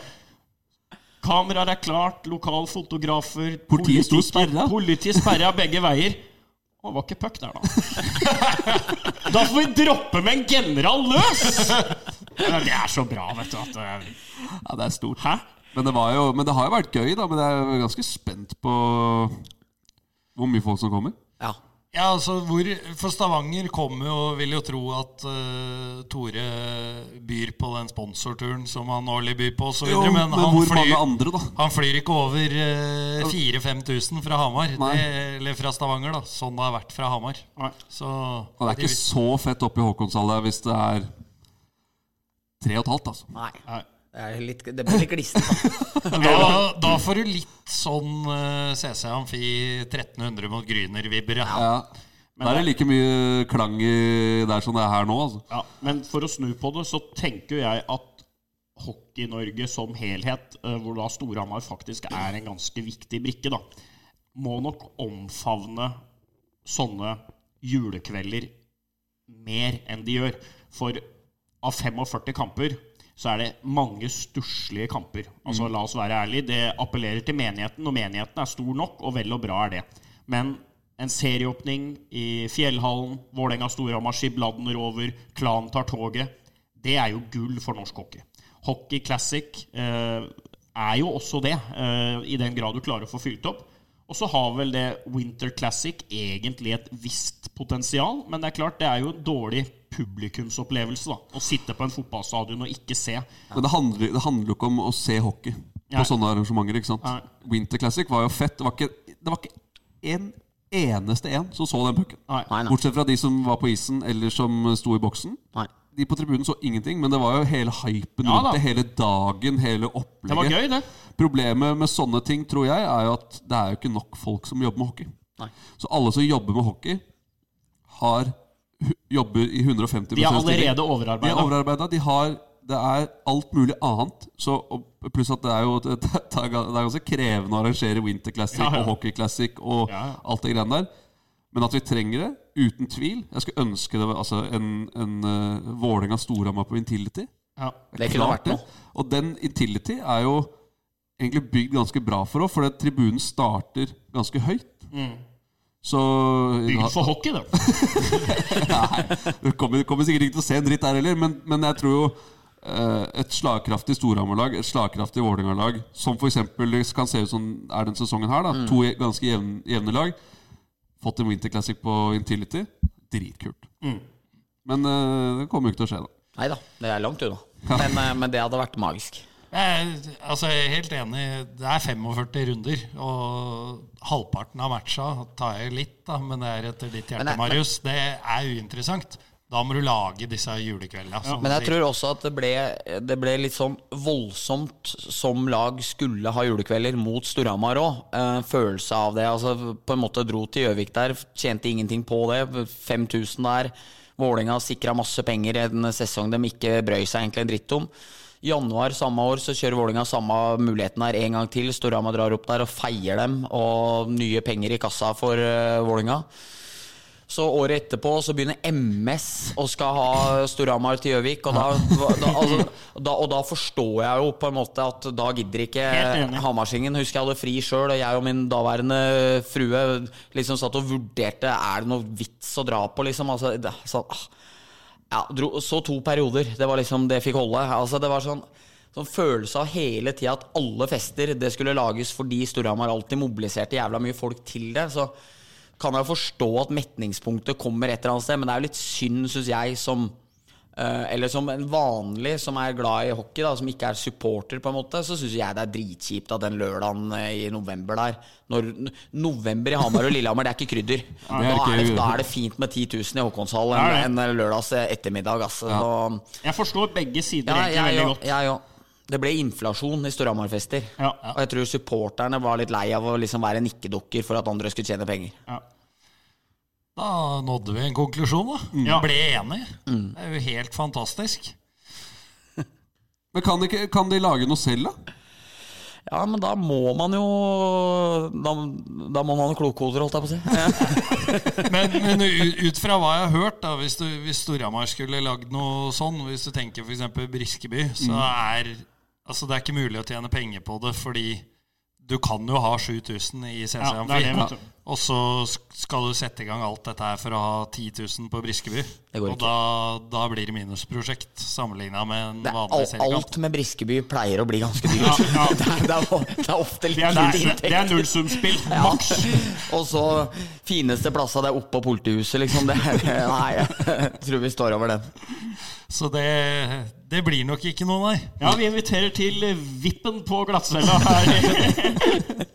Kameraer er klart, lokalfotografer Politiet sto sperra. Politiet sperra begge veier. Å, det var ikke puck der, da. Da får vi droppe med en general løs! Det er så bra, vet du. At, eh, Ja, det er stort. hæ? Men det, var jo, men det har jo vært gøy, da. Men jeg er ganske spent på hvor mye folk som kommer. Ja. Altså hvor, For Stavanger kommer jo, vil jo tro at uh, Tore byr på den sponsorturen som han årlig byr på osv. Jo, Men, men han, hvor flyr, mange andre, da? han flyr ikke over uh, 4000-5000 fra Hamar. Det, eller fra Stavanger, da. Sånn det har vært fra Hamar. Så Og det er ikke så fett oppe i Håkonshallet hvis det er tre og et halvt, altså. Nei. Nei. Det, litt, det blir litt glissent. da. da, da får du litt sånn uh, CC Amfi 1300 mot Gryner-vibber. Ja. Ja. Da er det like mye klang i der som det er her nå. Altså. Ja, men for å snu på det, så tenker jeg at Hockey-Norge som helhet, eh, hvor da Storhamar faktisk er en ganske viktig brikke, da, må nok omfavne sånne julekvelder mer enn de gjør. For av 45 kamper så er det mange stusslige kamper. Altså, La oss være ærlige. Det appellerer til menigheten, og menigheten er stor nok, og vel og bra er det. Men en serieåpning i Fjellhallen, Vålerenga-Storhamar, Skibladner over, Klan tar toget, det er jo gull for norsk hockey. Hockey Classic eh, er jo også det, eh, i den grad du klarer å få fylt opp. Og så har vel det Winter Classic egentlig et visst potensial, men det er klart det er jo en dårlig publikumsopplevelse da, å sitte på en fotballstadion og ikke se. Men det handler, det handler jo ikke om å se hockey på Nei. sånne arrangementer. ikke sant? Nei. Winter Classic var jo fett. Det var ikke, det var ikke en eneste en som så den pucken. Nei. Bortsett fra de som var på isen eller som sto i boksen. Nei. De på tribunen så ingenting, men det var jo hele hypen Ja rundt da. det. Hele dagen, hele opplegget. Det var gøy, det. Problemet med sånne ting tror jeg er jo at det er jo ikke nok folk som jobber med hockey. Nei. Så alle som jobber med hockey, har, jobber i 150 De er stilling. allerede De er overarbeida. overarbeida. De har Det er alt mulig annet. Så, og pluss at det er jo det, det, er, det er ganske krevende å arrangere Winter Classic Ja, ja. og Hockey Classic og Ja, ja. alt det greiene der. Men at vi trenger det, uten tvil. Jeg skulle ønske det var altså, en, en uh, Vålerenga-Storhamar på Intility. Ja. Det kunne vært noe. Og den Intility er jo egentlig bygd ganske bra for oss, fordi tribunen starter ganske høyt. Så Bygd for hockey, da. Nei, Du kommer, kommer sikkert ikke til å se en dritt der heller, men, men jeg tror jo eh, et slagkraftig Storhamar-lag, et slagkraftig Vålerenga-lag, som f.eks. kan se ut som er den sesongen her, da, Mm. to ganske jevne, jevne lag, fått en Winter Classic på Intility, dritkult. Mm. Men eh, det kommer jo ikke til å skje, da. Nei da, det er langt unna. Men, eh, men det hadde vært magisk. Jeg, altså, jeg er helt enig. Det er 45 runder, og halvparten av matcha tar jeg litt, da, men det er etter ditt hjerte, Men Marius. Det er uinteressant. Da må du lage disse julekveldene. Ja. Men jeg tror også at det ble, det ble litt sånn voldsomt som lag skulle ha julekvelder mot Storhamar òg. Eh, følelse av det. Altså På en måte dro til Gjøvik der, tjente ingenting på det. 5000 der. Vålerenga sikra masse penger i en sesong de ikke brøy seg egentlig en dritt om. Januar samme år så kjører Vålinga samme muligheten her en gang til. Storhamar drar opp der og feier dem, og nye penger i kassa for uh, Vålinga. Så året etterpå så begynner MS og skal ha Storhamar til Gjøvik. Og da, da, altså, da, og da forstår jeg jo på en måte at da gidder ikke. Hamarsingen. Husker jeg hadde fri sjøl, og jeg og min daværende frue liksom satt og vurderte Er det noe vits å dra på, liksom. Altså, det, så, ah. Ja, dro, så to perioder. Det var liksom det fikk holde. Altså, det var sånn Sånn følelse av hele tida at alle fester det skulle lages fordi Storhamar alltid mobiliserte jævla mye folk til det. Så kan jeg forstå at metningspunktet kommer et eller annet sted, men det er jo litt synd, syns jeg, som Eller som en vanlig som er glad i hockey, da, som ikke er supporter, på en måte, så syns jeg det er dritkjipt at den lørdagen eh, i november der når, November i Hamar og Lillehammer, det er ikke krydder. er da, er det, da er det fint med 10 000 i Håkonshall en, en lørdags ettermiddag. Altså. Så, Jeg forstår begge sider ja, egentlig jeg veldig godt. Jeg jeg, Det ble inflasjon i Storhamar-fester. Ja. Og jeg tror supporterne var litt lei av å liksom være nikkedukker for at andre skulle tjene penger. Ja. Da nådde vi en konklusjon, da. Ja. Ble enige. Det er jo helt fantastisk. Men kan, de, kan de lage noe selv, da? Ja, men da må man jo Da, da må man ha klokhoder, holdt jeg på å si. Men, men ut fra hva jeg har hørt, da, hvis, du, hvis Storhamar skulle lagd noe sånn Hvis du tenker f.eks. Briskeby, så er altså, det er ikke mulig å tjene penger på det fordi du kan jo ha 7000 i CC Amfi. Ja. Og så skal du sette i gang alt dette her for å ha 10 000 på Briskeby. Det går Og da, da blir det minusprosjekt sammenligna med en Det er, vanlig seriekamp. alt med Briskeby pleier å bli ganske dyrt. Ja, ja. Det, er, det, er, det er ofte Det litt er, lite det er nullsumspill. Ja. Maks. Og så fineste plassa det er oppå politihuset, liksom. Det, nei, jeg tror vi står over den. Så det, det blir nok ikke noe, nei. Ja, vi inviterer til Vippen på glattcella her.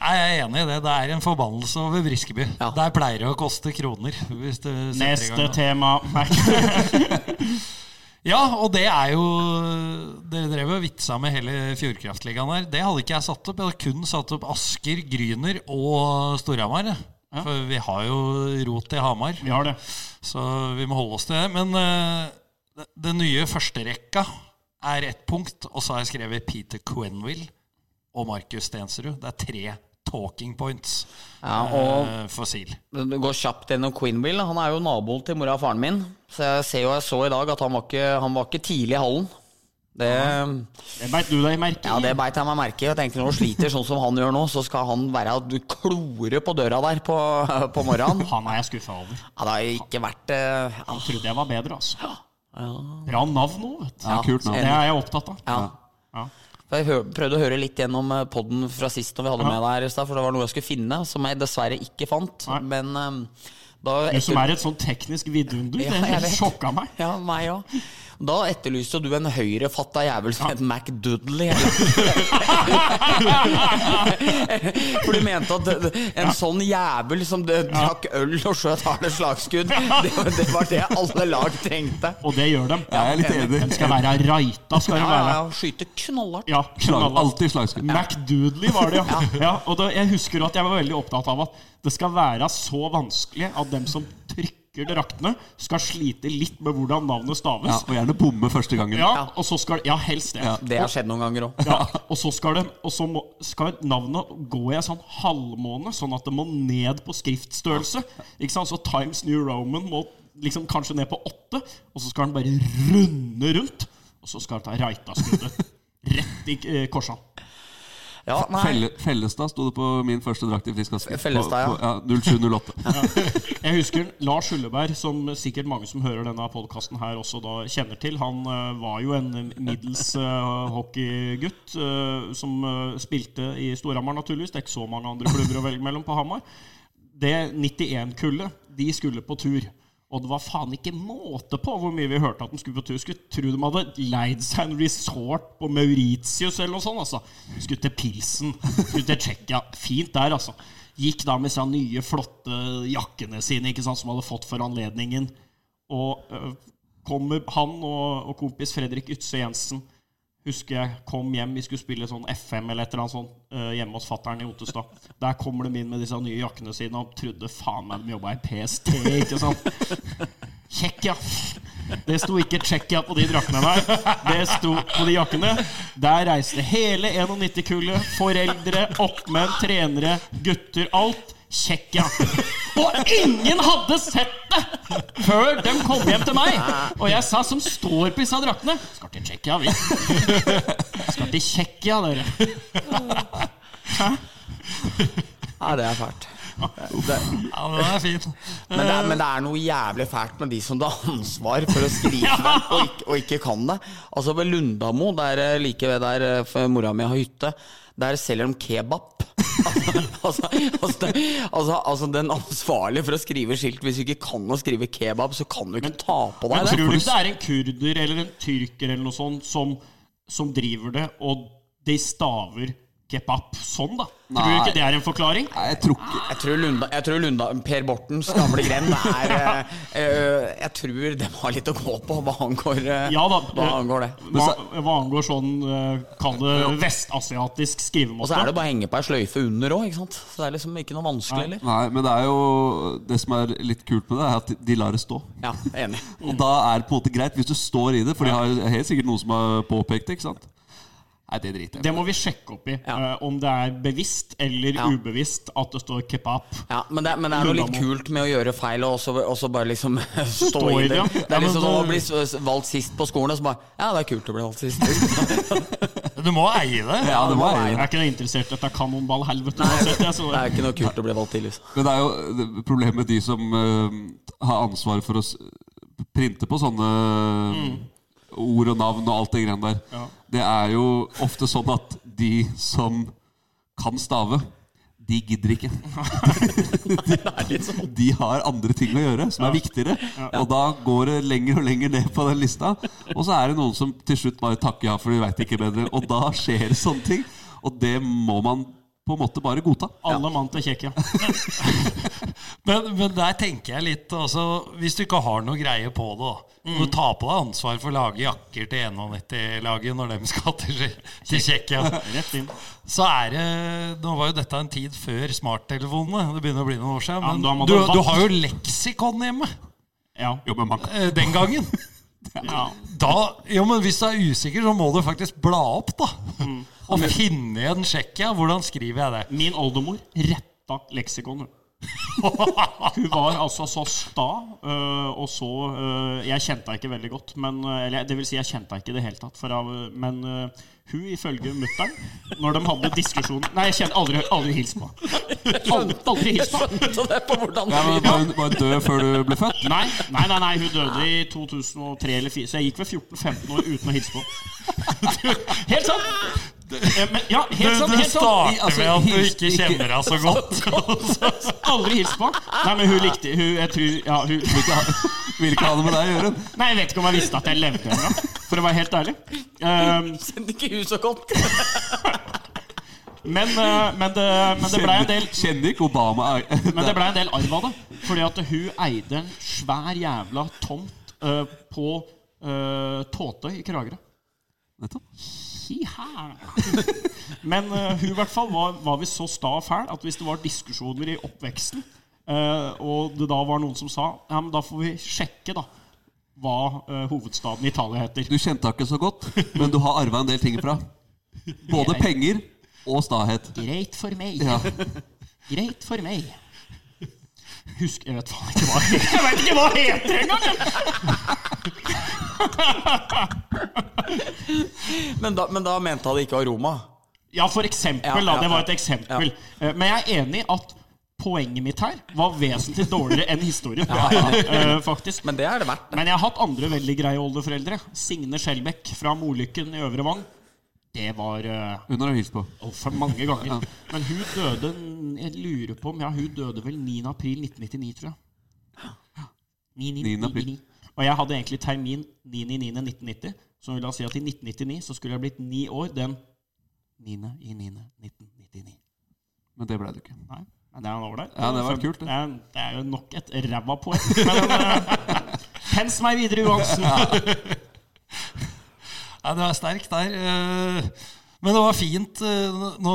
Nei, Jeg er enig i det. Det er en forbannelse over Briskeby. Ja. Der pleier det å koste kroner. Hvis du Neste tema. Ja, og det er jo Dere drev og vitsa med hele Fjordkraftligaen her. Det hadde ikke jeg satt opp. Jeg hadde kun satt opp Asker, Gryner og Storhamar. Ja. For vi har jo rot i Hamar, Vi har det. så vi må holde oss til det. Men uh, det- den nye førsterekka er ett punkt, og så har jeg skrevet Peter Quenville og Markus Stensrud. Det er tre talking points Ja, og eh, for SIL. Det går kjapt gjennom Queenville. Han er jo naboen til mora og faren min. Så jeg ser jo jeg så i dag at han var ikke, han var ikke tidlig i hallen. Det, Det beit du deg merke i. ja, det beit jeg meg merke i. Jeg tenkte når du sliter sånn som han gjør nå, så skal han være du klore på døra der på, på morgenen. Han er jeg skuffa over. Ja, det har ikke vært uh, Han trodde jeg var bedre, altså. Bra navn òg, vet du. Ja, kult navn. Det er jeg opptatt av. ja. Ja. For Jeg prøvde å høre litt gjennom poden podden fra sist når vi hadde med deg her i stad, for det var noe jeg skulle finne, som jeg dessverre ikke fant. Nei. Men um, da Du som er et sånn teknisk vidunder, Ja, det sjokka meg. Ja, meg òg. Da etterlyste du en høyrefatta jævel som het Doodley. For du mente at en sånn jævel som drakk øl og skjøt harde slagskudd, det, var- det var det alle lag trengte. Og det gjør dem. Jeg er litt enig. De skal være raita, skal de Ja, ja, være. ja, Skyte knallhardt. Ja, knallhardt. alltid slagskudd. Mac Doodley var det, ja. ja og da, jeg husker at jeg var veldig opptatt av at det skal være så vanskelig at dem som trykker draktene, skal slite litt med hvordan navnet Ja, staves. og gjerne bomme første gangen. Ja, og så skal Ja, helst det. Det har skjedd noen ganger òg. Ja, og så skal, det, og så må, skal navnet gå i en sånn halvmåne, sånn at det må ned på skriftstørrelse. Ikke sant? Så Times New Roman må liksom kanskje ned på åtte, og så skal den bare runde rundt. Og så skal den ta Reitaskuddet rett i eh, korsene. Ja, nei. Felle, Fellestad sto det på min første drakt i Frisk Aske. Fellestad, ja. ja. 0708. Jeg husker Lars Hulleberg, som sikkert mange som hører denne podkasten her også da kjenner til. Han eh, var jo en middels eh, hockeygutt eh, som spilte i Storhamar, naturligvis. Det er ikke så mange andre klubber å velge mellom på Hamar. Det 91-kullet, de skulle på tur. Og det var faen ikke måte på hvor mye vi hørte at de skulle på tur. Skulle tro de hadde leid seg en resort på Mauritius eller noe sånt. altså. Skulle til Pilsen. Skulle til Tsjekkia. Fint der, altså. Gikk da med seg nye, flotte jakkene sine ikke sant, som hadde fått for anledningen. Og øh, kommer han og, og kompis Fredrik Ytse Jensen Husker jeg kom hjem, vi skulle spille sånn FM eller et eller annet sånt øh, hjemme hos fattern i Otestad. Der kommer de inn med disse nye jakkene sine og trodde faen meg de jobba i PST, ikke sant? Tsjekkia. Det sto ikke Tsjekkia på de draktene der. Det sto på de jakkene. Der reiste hele 91-kullet. Foreldre, oppmenn, trenere, gutter. Alt. Tsjekkia. Og ingen hadde sett det før de kom hjem til meg! Og jeg sa, som står på disse draktene Skal til Tsjekkia, vi. Skal til Tsjekkia, dere. Hæ? Ja, det er fælt. Ja, det er fint. Men det, er, men det er noe jævlig fælt med de som har ansvar for å skrive ja. og ikke, og ikke kan det. Altså Ved Lundamo, der eh, like ved der eh, mora mi har hytte, der selger de kebab. Altså, altså, det- altså, altså Den ansvarlige for å skrive skilt Hvis du ikke kan å skrive kebab, så kan du ikke ta på deg Men det. tror du det. ikke det er en kurder eller en tyrker eller noe sånt som, som driver det, og de staver kebab sånn, da? Tror du ikke det er en forklaring? Nei, jeg tror ikke Jeg tror Lunda, jeg tror Lunda Per Bortens gamle grend er eh, eh, Jeg tror de har litt å gå på hva angår, eh, Ja da. hva angår det. Hva, hva angår sånn, kall det vestasiatisk Og så er det bare å henge på ei sløyfe under òg, ikke sant. Så det er liksom ikke noe vanskelig heller. Nei, men det er jo Det som er litt kult med det, er at de lar det stå. Ja, enig. Og da er det på en måte greit, hvis du står i det, for de har helt sikkert noen som har påpekt det. ikke sant? Nei, det driter jeg Det må vi sjekke opp i. Ja. Uh, om det er bevisst eller Ja. ubevisst at det står kebab. Ja, men det, men det er noe litt kult med å gjøre feil og så, og så bare liksom stå, Stå i det. det, ja. Det Ja, er liksom sånn å bli valgt sist på skolen, og så bare Ja, det er kult å bli valgt sist. Du må eie det. Ja, du må eie Jeg jeg. er ikke interessert i dette kanonballhelvetet Det. Det er ikke noe kult å bli valgt tidlig. Men det er jo problemet med de som uh, har ansvar for å printe på sånne ord og navn og alt det greiene der. Ja. Det er jo ofte sånn at de som kan stave, de gidder ikke. de, De har andre ting å gjøre som er viktigere. Og da går det lenger og lenger ned på den lista. Og så er det noen som til slutt bare takker ja, for de veit ikke bedre. Og da skjer det sånne ting. Og det må man på en måte bare godta. Alle mann til Tsjekkia. Men, men der tenker jeg litt altså, Hvis du ikke har noe greie på det, mm. Du tar på deg ansvar for å lage jakker til 91-laget når de skal til, til Tsjekkia. Så er det Nå var jo dette en tid før smarttelefonene. Det begynner å bli noen år siden. Ja, men Men må du, du du har jo leksikon hjemme Ja. jobber man eh, den gangen. ja. Da, jo, men Hvis du er usikker, så må du faktisk bla opp, da. Mm. Og finne igjen Tsjekkia. Hvordan skriver jeg det? Min oldemor retta leksikon. hun. Var altså så sta, øh, og så øh, Jeg kjente henne ikke veldig godt. Men, øh, eller det vil si, jeg kjente henne ikke i det hele tatt. For, av- men hun, ifølge mutter'n, når de hadde diskusjon Nei, jeg kjente aldri, aldri hils på henne. Aldri, aldri hils på henne. Så det er på hvordan ja, men var, hun, var død før du ble født? Nei, nei, nei, nei, hun døde i 2003 eller 2004, så jeg gikk ved 14-15 år uten å hilse på. Helt sant! Eh, Men, ja, Du, helt sant. Helt sant. starter Altså, med at du ikke kjenner deg så godt. Aldri hilst på. Nei, men hun likte hun, Jeg tror ja, hun, Vil ikke ha, vil ikke ha det med deg å gjøre. Nei, jeg vet ikke om jeg visste at jeg levde engang, for å være helt ærlig. Um, Kjenner ikke hun så godt. men, uh, men, det, men det ble en del Kjenner, ikke Obama Men det ble en del arv av det. Fordi at hun eide en svær jævla tomt uh, på uh, Tåte i Kragerø. Nettopp. Men uh, hun i hvert fall var, var visst så sta og fæl at hvis det var diskusjoner i oppveksten, uh, og det da var noen som sa Ja, men da får vi sjekke, da. Hva uh, hovedstaden i Italia heter. Du kjente henne ikke så godt, men du har arva en del ting fra. Både penger og stahet. Greit for meg. Ja. Greit for meg. Husk Jeg vet faen ikke hva Jeg vet ikke hva det heter engang! Men da, men da mente han ikke aroma? Ja, for eksempel. Ja, da, det var et eksempel. Ja. Men jeg er enig at poenget mitt her var vesentlig dårligere enn historien. Eh, faktisk. Men det er det verdt. Men jeg har hatt andre veldig greie oldeforeldre. Signe Skjelbekk fra Molykken i Øvre Vang. Det var eh, Hun har jeg hilst på. for mange ganger. Men hun døde Jeg lurer på om ja, hun døde vel 9. april 1999, tror jeg. 9. 9. april. Og jeg hadde egentlig termin 9.9.1990. Som vil da si at i 1999 så skulle jeg blitt ni år den 9.9.1999. Men det ble du ikke. Nei, men det er ålreit. Ja, det var kult, det. Det er, det er jo nok et ræva poeng. Men uh, hens meg videre, Johansen. Nei, det var sterkt der. eh, Men det var fint. eh, Nå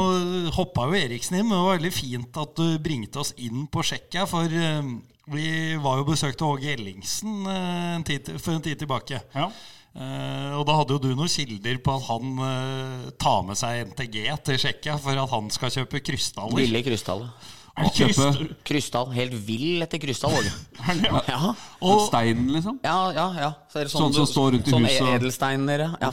hoppa jo Eriksen inn, men det var veldig fint at du bringte oss inn på Tsjekkia. For eh, vi var jo besøkte Åge Ellingsen en tid, for en tid tilbake. Ja. Uh, og da hadde jo du noen kilder på at han uh, tar med seg NTG til Tsjekkia for at han skal kjøpe krystaller. Ville krystallet. Kjøpe Krystall. Helt vill etter krystall, ja. Ja, Og, steinen, liksom? ja, ja. ja. Så sånn, det Sånn som står rundt i sånn huset edelsteiner, ja.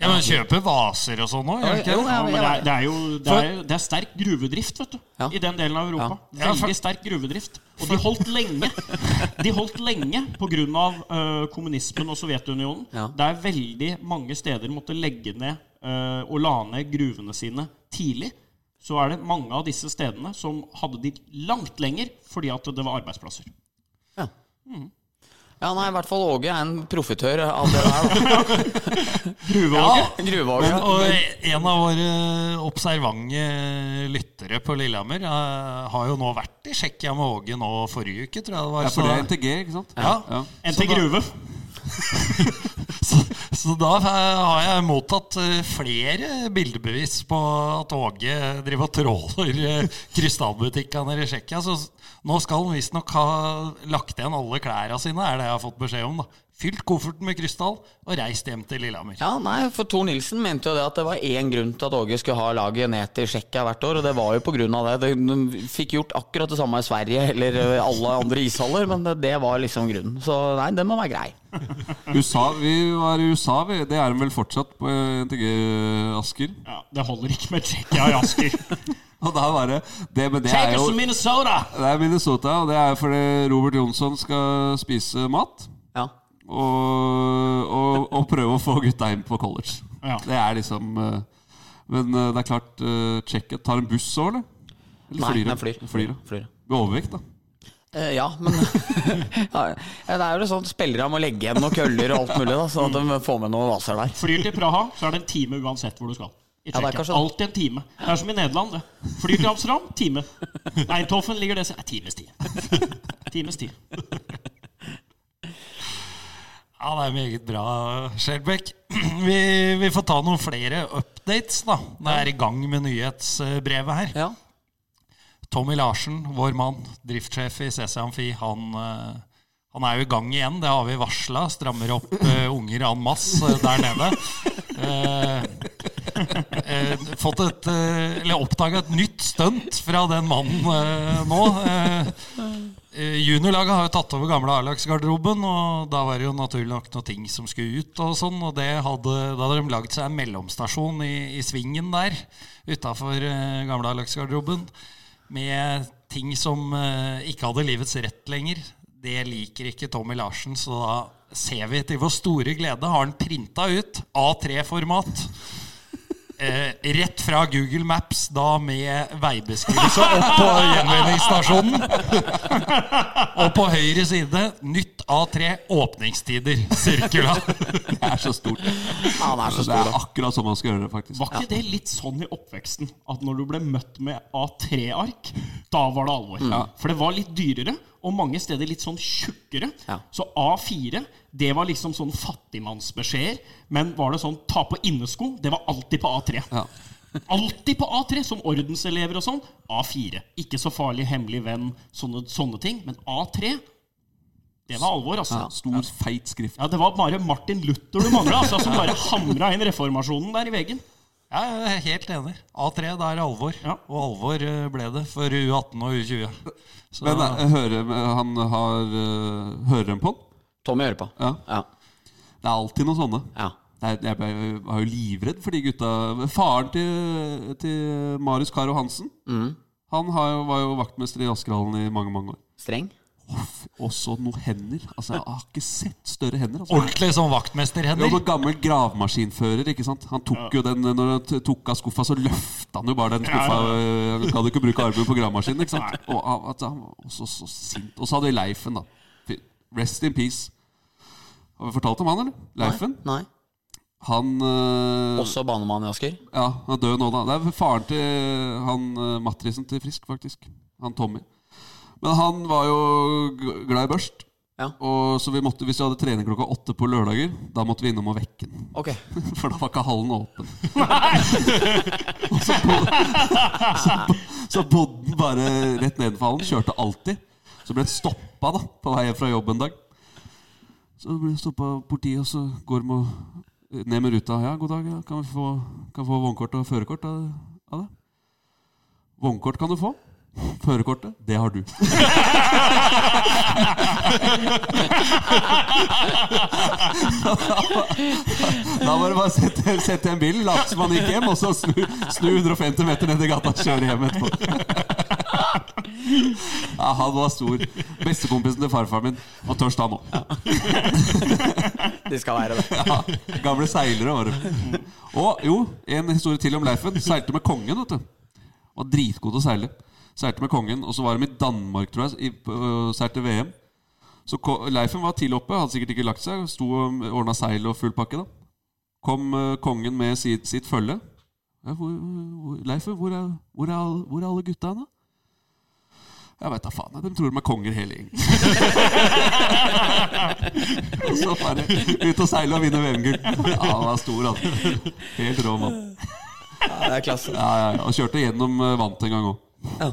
Ja, men kjøpe vaser og sånn òg, gjør ikke det? ja, Ja, men ja, det, er, det jo det er, det er sterk gruvedrift, vet du. Ja. I den delen av Europa. Ja, Veldig sterk gruvedrift. Og de holdt lenge De holdt lenge pga. Uh, kommunismen og Sovjetunionen. Ja. Der veldig mange steder måtte legge ned uh, og la ned gruvene sine tidlig. Så er det mange av disse stedene som hadde de langt lenger fordi at det var arbeidsplasser. Ja. ja, nei, i hvert fall Åge er en profitør av det der. da. Gruveåge. Gruveåge. Og en av våre observante lyttere på Lillehammer eh, har jo nå vært i Tsjekkia med Åge nå forrige uke, tror jeg det var. Ja, for det er NTG, ikke sant? Ja. Ja. Da- gruve. Så, så da har jeg mottatt eh, flere bildebevis på at Åge driver og tråler eh, krystallbutikkene i Tsjekkia. Så nå skal han visstnok ha lagt igjen alle klærne sine, er det jeg har fått beskjed om. da Fylt kofferten med krystall og reist hjem til Lillehammer. Ja, nei, for Tor Nilsen mente jo det at det var én grunn til at Åge skulle ha laget ned til Tsjekkia hvert år, og det var jo av det. De fikk gjort akkurat det samme i Sverige eller alle andre ishaller, men det, det var liksom grunnen. Så nei, den må være grei. USA, vi var i USA, vi. Det er de vel fortsatt på NTG Asker. Ja, det holder ikke med Tsjekkia i Asker. Og da var det, det Men det er jo Minnesota! Det er Minnesota, og det er fordi Robert Jonsson skal spise mat. Ja. Og, og, og prøve å få gutta inn på college. Ja. Det er liksom eh, Men eh, det er klart uh, Tsjekkia tar en buss òg, eller? Eller Nei, flyr de? den flyr. Flyr, flyr. Med overvekt, da. Uh, ja, men ja, Det er jo det sånn spillere må legge igjen noen køller og alt mulig, da, sånn at de får med noen vaser der. Flyr til Praha, så er det en time uansett hvor du skal. i Ja, Tsjekkia. kanskje. Alltid en time. Det er som i Nederland. det. Flyr til Amsterdam, time. Eintoffen ligger det Nei, times tid. Times tid. Ja, det er meget bra, Skjelbæk. Vi, vi får ta noen flere updates, da. Det er i gang med nyhetsbrevet her. Ja. Tommy Larsen, vår mann, driftssjef i CC Amfi, han, eh, han er jo i gang igjen. Det har vi varsla. Strammer opp uh, unger en masse der nede. Eh, eh, fått et eh, Eller oppdaga et nytt stunt fra den mannen eh, nå. Eh, eh, juniorlaget har jo tatt over gamle A-lagsgarderoben, og da var det jo naturlig nok noen ting som skulle ut. og sånn, og hadde, Da hadde de lagd seg en mellomstasjon i, i svingen der utafor eh, gamle A-lagsgarderoben med ting som ikke hadde livets rett lenger. Det liker ikke Tommy Larsen, så da ser vi til vår store glede har den printa ut A3-format. Eh, rett fra Google Maps, da med veibeskrivelse opp på gjenvinningsstasjonen. Og på høyre side nytt A3 åpningstider. Sirkula. Det er så stort. Han er så Det er akkurat sånn man skal gjøre det, faktisk. Var ikke det litt sånn i oppveksten at når du ble møtt med A3-ark, da var det alvor? For det var litt dyrere, og mange steder litt sånn tjukkere. Ja. Så A4, det var liksom sånn fattigmannsbeskjeder. Men var det sånn ta på innesko, det var alltid på A3. Ja. Alltid på A3, som ordenselever og sånn. A4. Ikke så farlig, hemmelig venn, sånne, sånne ting. Men A3, det var alvor, altså. Stor, feit skrift. Ja, Det var bare Martin Luther du mangla, altså, som bare hamra inn reformasjonen der i veggen. Ja, jeg er helt enig. A3, det er alvor. Ja. Og alvor eh, ble det for U18 og U20. Så, Men jeg hører, han har eh, Hører en på den? Tommy hører på. Ja. Ja. Det er alltid noen sånne. ja. Det Jeg var jo livredd for de gutta. Faren til, til Marius Caro Hansen Han har jo, var jo vaktmester i Askerhallen i mange mange år. Streng. Og så noen hender. Altså, Jeg har ikke sett større hender. Altså. Ordentlig som Jo, vaktmesterhender. men Gammel gravemaskinfører. ikke sant? Han tok jo den Når han tok av skuffa, så løfta han jo bare den skuffa. Han kan jo ikke bruke armen på gravemaskinen. ikke sant? Og altså, han var også så sint. Og så hadde vi Leifen, da. Rest in peace. Har vi fortalt om han, eller? Leifen? Nei. Han øh, Også banemann i Asker. Ja, han er død nå, da. Det er faren til han uh, Matrisen til Frisk, faktisk. Han Tommy. Men han var jo glad i børst. Ja. Og så vi måtte, Hvis vi hadde trening klokka åtte på lørdager, da måtte vi innom og vekke den. Ok. For da var ikke hallen åpen. Nei så, så, så bodde den bare rett nedenfor hallen. Kjørte alltid. Så ble den stoppa da, på vei fra jobb en dag. Så ble det stoppa av politiet, og så går de ned med ruta. Ja, god dag, ja. kan vi få, kan få vognkort og førerkort av, av det? Vognkort kan du få. Førerkortet, det har du. Da var det bare å sette, sette en bil, late som man gikk hjem, og så snu, snu 150 meter ned i gata og kjøre hjem etterpå. Ja, han var stor. Bestekompisen til farfaren min. Og tørst, han òg. De skal være det. Ja, gamle seilere var det. Og jo, en historie til om Leifen. Seilte med kongen, vet du. Var dritgod til å seile. Seilte med kongen, og så var de i Danmark, tror jeg, i, øh, seilte VM. Så Leifen var tidlig oppe, hadde sikkert ikke lagt seg. Sto og ordna seil og full pakke. da Kom øh, kongen med sitt, sitt følge. Ja, hvor, hvor, Leifen, hvor er, hvor, er, alle- hvor er alle gutta hen, da? Jeg veit da faen. De tror de er konger hele gjengen. og så bare ut og seile og vinne VM-gull. Ja, han var stor, han. Helt rå mann. Ja, det er klasse. Ja, ja, ja. Og kjørte gjennom eh, vant en gang òg. Ja.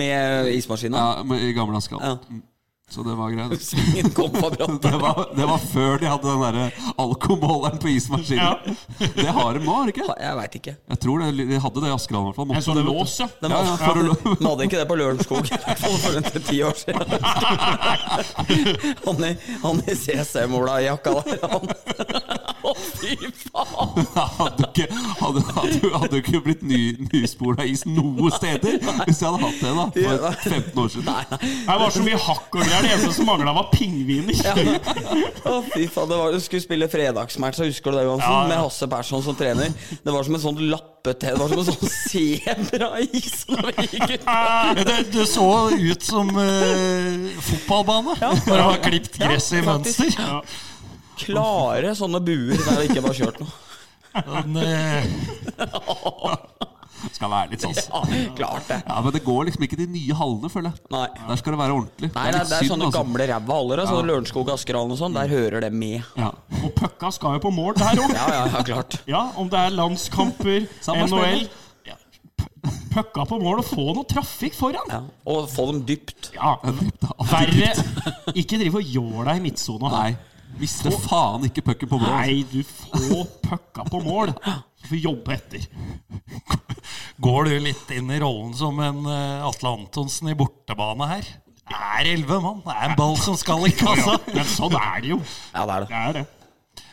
Med ismaskina? Ja, med- I gamle Askal. Ja. Så det var greit. Det var, det var før de hadde den derre alkomåleren på ismaskinen. Det har de nå, har de ikke? Jeg veit ikke. Jeg tror det, De hadde det i Askeland, i hvert fall. En Måtte sånn det, lås, ja. De Ja, ja, de hadde ikke det på Lørenskog for en ti år siden. Han i, han i CC-mola-jakka der, han. Fy faen! hadde ikke, hadde, hadde, hadde ikke blitt ny, nyspola is noe steder hvis jeg hadde hatt det da for 15 år siden. Det var så mye hakk og greier. Det eneste som mangla, var pingviner. Å, fy faen, det var, Du skulle spille fredagsmatch, husker du det, Johansen? Ja, ja. Med Hasse Persson som trener. Det var som en sånn lappete Det var som en sånn sebra-is. når vi gikk ut. Det, det så ut som uh, fotballbane. Bare det var klipt gress i mønster. Klare sånne buer der det ikke var kjørt noe. Men, eh, Skal være litt sånn. Ja, klart det. Ja, Men det går liksom ikke de nye hallene, føler jeg. Nei. Der skal det være ordentlig. Nei, det er, det er synd, sånne altså. gamle ræva haller. Sånn Lørenskog, Askerhallen og sånn. Der hører det med. Ja. Og pucka skal jo på mål der òg. Ja, ja, ja, klart. Ja, om det er landskamper, NHL ja, Pucka på mål og få noe trafikk foran. Ja. Og få dem dypt. Ja, Verre Ikke drive og deg i midtsona. Nei. Visste faen ikke pucken på mål. Nei, du får pucka på mål. Du får jobbe etter. Går du litt inn i rollen som en eh, Atle Antonsen i bortebane her? Det er elleve mann. Det er en ball som skal i kassa. Men sånn er det jo. Ja, det er det. Det er det.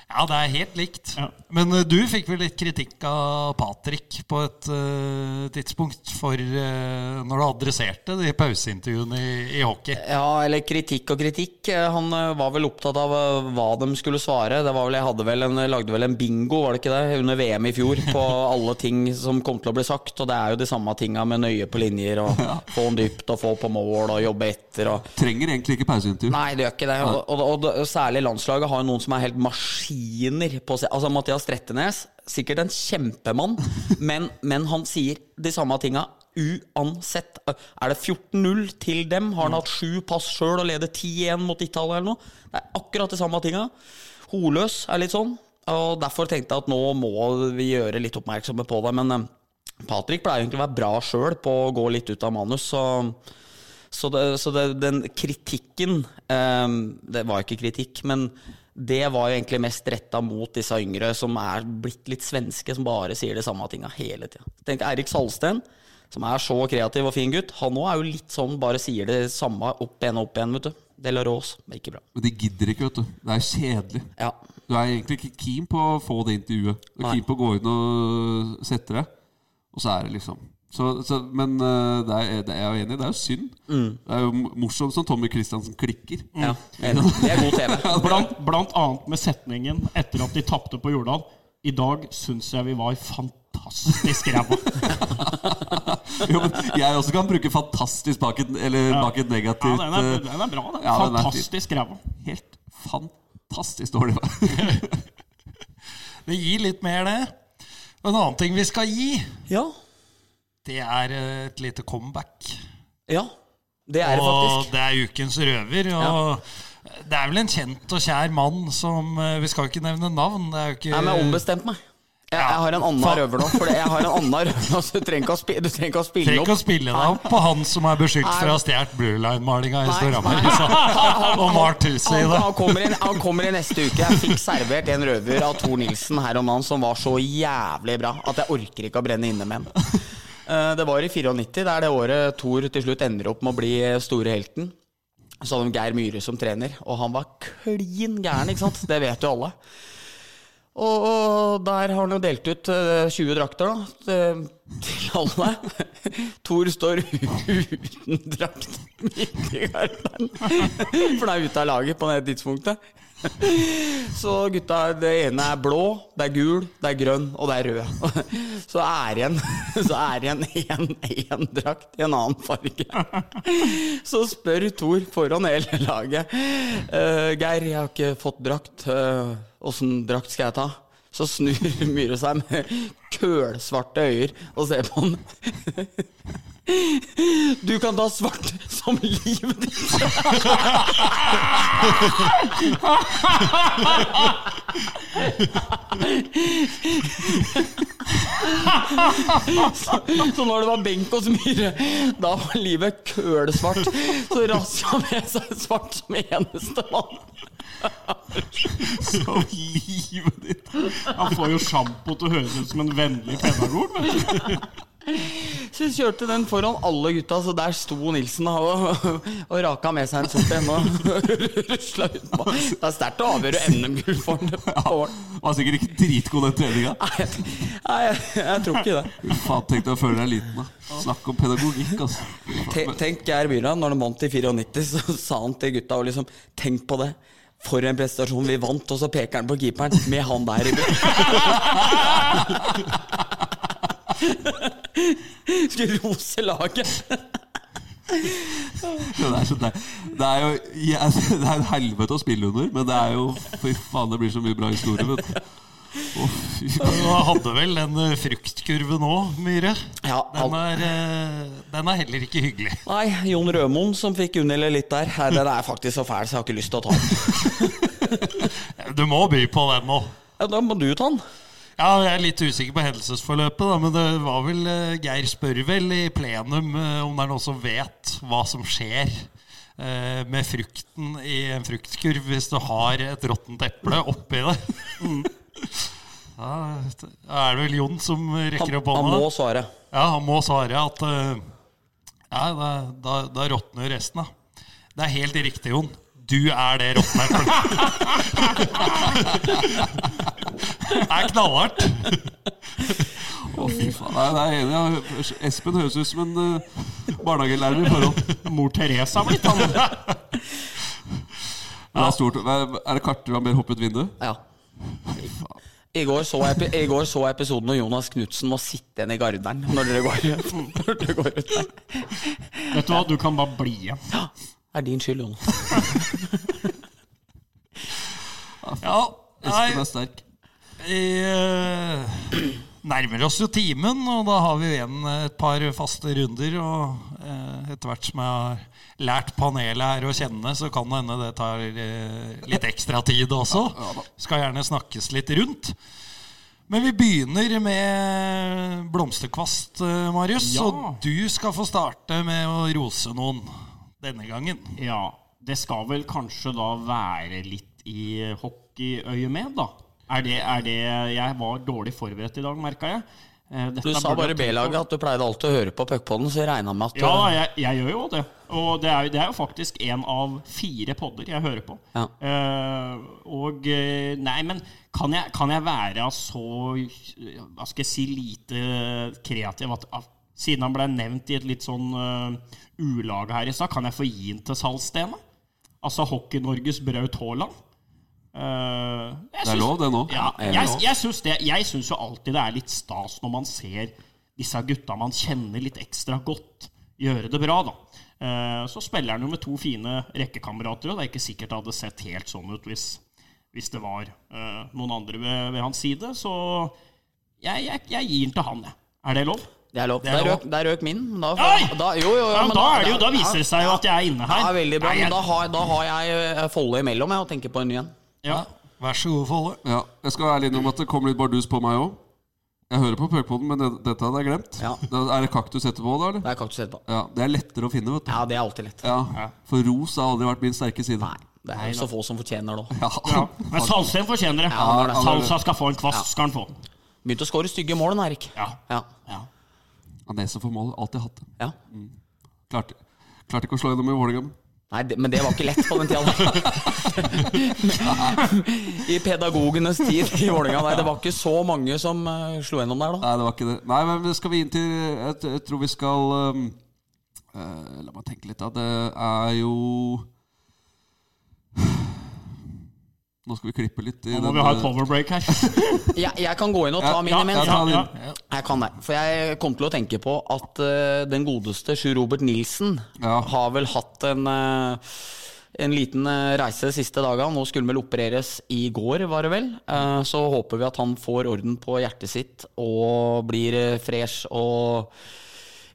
Ja, det er helt likt. Ja. Men uh, du fikk vel litt kritikk av Patrick på et uh, tidspunkt for uh, når du adresserte de pauseintervjuene i, i hockey. Ja, eller kritikk og kritikk. Han var vel opptatt av hva de skulle svare. Det var vel, jeg hadde vel en, lagde vel en bingo, var det ikke det, under VM i fjor, på alle ting som kom til å bli sagt. Og det er jo de samme tinga med nøye på linjer, og få den dypt, og få på mål, og jobbe etter. og Trenger egentlig ikke pauseintervju. Nei, det gjør ikke det. Og, og, og, og særlig landslaget har jo noen som er helt maskiner på seg. Altså Mathias Trettenes, sikkert en kjempemann, men, men han sier de samme tinga uansett. Er det 14-0 til dem? Har han hatt sju pass sjøl og leder 10-1 mot Italia eller noe? Det er akkurat de samme tinga. Holøs er litt sånn. Og derfor tenkte jeg at nå må vi gjøre litt oppmerksomme på det. Men eh, Patrick pleier egentlig å være bra sjøl på å gå litt ut av manus. Så så, det, så det, den kritikken eh, Det var ikke kritikk, men det var jo egentlig mest retta mot disse yngre som er blitt litt svenske, som bare sier de samme tinga hele tida. Tenk Eirik Salsten, som er så kreativ og fin gutt. Han òg er jo litt sånn, bare sier det samme opp igjen og opp igjen, vet du. Delaros. Ikke bra. Men de gidder ikke, vet du. Det er kjedelig. Ja. Du er egentlig ikke keen på å få det intervjuet. Du er Nei. keen på å gå inn og sette deg, og så er det liksom så, så, Men eh, det er, det er jeg jo enig i. Det er jo synd. Det er jo morsomt som Tommy Christiansen klikker. ja. Det er god TV. Blant, blant annet med setningen etter at de tapte på Jordal. I dag syns jeg vi var fantastisk ræva. jo, men jeg også kan bruke 'fantastisk' bak et, eller Ja. bak et Ja, negativt den er, eh, den er bra, den. Ja, er. Fantastisk ræva. Helt fantastisk dårlig. Det gir litt mer, det. En annen ting vi skal gi, Ja. Det er eh, et lite comeback. ja. Det er det faktisk. Og det er ukens røver. Og det er vel en kjent og kjær mann som eh, Vi skal ikke nevne navn. Det er jo ikke Nei, men ombestemt meg. Jeg, jeg har en annen røver nå. For jeg har en annen røver nå, så du trenger ikke å, spi du trenger ikke å spille Trenger ikke å spille deg opp på han som er beskyldt for å ha stjålet Blue Line-malinga i Storhamar. Og malt huset i det. han, kommer i, han kommer i neste uke. Jeg fikk servert en røver av Tor Nilsen her om dagen som var så jævlig bra at jeg orker ikke å brenne inne med den. Eh, Det var i 94. Det er det året Thor til slutt ender opp med å bli store helten. Så hadde de Geir Myhre som trener, og han var klin gæren, ikke sant? Det vet jo alle. Og, der har han jo delt ut eh, 20 drakter, da, til, til alle. Thor står uten drakt midt i garden. For han er ute av laget på det tidspunktet. Så gutta, det ene er blå, det er gul, det er grønn, og det er rød. Så er igjen Så er igjen én drakt i en annen farge. Så spør Thor foran hele laget. uh, Geir, jeg har ikke fått drakt. Åssen uh, drakt skal jeg ta? Så snur Myhre seg med kølsvarte øyer og ser på han. Du kan ta svart som livet ditt. Så, så når det var Benk og Myhre, da var livet kølsvart. Så han med seg svart som eneste mann. Som livet ditt. Han får jo sjampo til å høres ut som en vennlig pedagog. Så vi kjørte den foran alle gutta, så der sto Nilsen og, og raka med seg en sort en. Det er sterkt å avgjøre NM-gull for ham. Ja. Var sikkert ikke dritgod den treninga. Nei, nei, jeg, jeg tror ikke det. Faen, tenk deg å føle deg liten, da. Snakk om pedagogikk, altså. Te- Tenk Geir Myhra, når de vant i 94, så sa han til gutta og liksom Tenk på det. For en prestasjon vi vant, og så peker han på keeperen med han der i bunnen. Skulle rose laget. Det er, så det, det er jo ja, Det er en helvete å spille under, men det er jo Fy faen, det blir så mye bra historie, vet du. Du hadde vel den eh, fruktkurven òg, Myhre? Ja, Den er, eh, den er heller ikke hyggelig. Nei, Jon Rømoen som fikk unngjelde litt der. Nei, Den er faktisk så fæl, så jeg har ikke lyst til å ta den. Du må by på den nå. Ja, da må du ta den. Ja, Jeg er litt usikker på hendelsesforløpet, da, men det var vel eh, Geir spør vel i plenum eh, om det er noen som vet hva som skjer eh, med frukten i en fruktkurv hvis du har et råttent eple oppi det. Da er det vel Jon som rekker opp han hånda. må svare. Ja, han må svare at Ja, da, da, da råtner resten, da. Det er helt riktig, Jon. Du er det råtne eplet. det er knallhardt. Å, fy faen. Nei, det er jeg enig. Ja. Espen høres ut som en uh, barnehagelærer i forhold. Mor Therese har blitt han. Det er, stort. Er det Karter han ber hoppe ut vinduet? Ja. I går, så jeg, I går så jeg episoden når Jonas Knutsen må sitte igjen i garderen når dere går, når dere går ut der. Vet du hva, du kan bare bli igjen. Det er din skyld, Jonas. Ja, Espen er sterk. Vi eh, nærmer oss jo timen, og da har vi igjen et par faste runder. Og eh, etter hvert som jeg har lært panelet her å kjenne, så kan det hende det tar eh, litt ekstra tid også. Skal gjerne snakkes litt rundt. Men vi begynner med blomsterkvast, Marius. Ja. Og du skal få starte med å rose noen denne gangen. Ja, det skal vel kanskje da være litt i hockeyøyemed, da. Er det, er det Jeg var dårlig forberedt i dag, merka jeg. Dette Du sa bare i. B-laget at du pleide alltid å høre på puckpodden, så jeg regna med at du... Ja, jeg, jeg gjør jo det. Og det er, det er jo faktisk en av fire podder jeg hører på. Ja. Uh, og eh, Nei, men kan jeg, kan jeg være så Hva skal jeg si lite kreativ at, at siden han ble nevnt i et litt sånn uh, ulag her i stad, kan jeg få gi den til Salstena? Altså Hockey-Norges Braut Haaland? Eh, jeg Det er lov, det nå. ja, jeg, jeg syns det. Jeg syns jo alltid det er litt stas når man ser disse gutta man kjenner litt ekstra godt, gjøre det bra, da. Uh, Så spiller han jo med to fine rekkekamerater, og det er ikke sikkert det hadde sett helt sånn ut hvis, hvis det var uh, noen andre ved, ved hans side. Så jeg, jeg, jeg gir den til han, jeg. Er det lov? Det er lov. Det er Der røk, der røk min. Da, da, jo, jo, jo, Ja, men da, er det jo, da viser det seg jo at jeg er inne her. Ja, veldig bra. Nei, Men da har, da har jeg Folle imellom jeg, og tenker på en ny en. Ja. Vær så god, Folle. Ja, jeg skal være ærlig om at det kom litt bardus på meg òg. Jeg hører på Puckpodden, men det, dette hadde jeg glemt. Ja. Da, er det kaktus etterpå, da? eller? Det er kaktus etterpå. Ja, Det er lettere å finne, vet du. Ja, det er alltid lett. Ja, For ros har aldri vært min sterke side. Nei, det er så få som fortjener det òg. Ja. Ja. Men Salsten fortjener det. Ja, det det. Salsa skal få en kvast, skal han få. Begynte å skåre stygge mål, den Erik. Ja. Ja. ja. Ja, Nese for mål. Alltid hatt det. ja. Klarte, klarte ikke å slå gjennom i Vålerenga. Nei, det, men det var ikke lett på den tida. I pedagogenes tid i Vålerenga. Nei, det var ikke så mange som uh, slo gjennom der, da. Nei, det var ikke det. Nei, men skal vi inn til Jeg, jeg tror vi skal um, uh, La meg tenke litt, da. Det er jo Nå skal vi klippe litt i Nå må vi ha et eh, powerbreak her. Jeg, jeg kan gå inn og ta Ja, min ja, imens. ja, ja, Jeg kan det. For jeg kom til å tenke på at uh, den godeste Sjur Robert Nilsen Ja. har vel hatt en uh, en liten reise de siste dagene. Nå skulle han vel opereres i går, var det vel. Eh, Så håper vi at han får orden på hjertet sitt og blir fresh og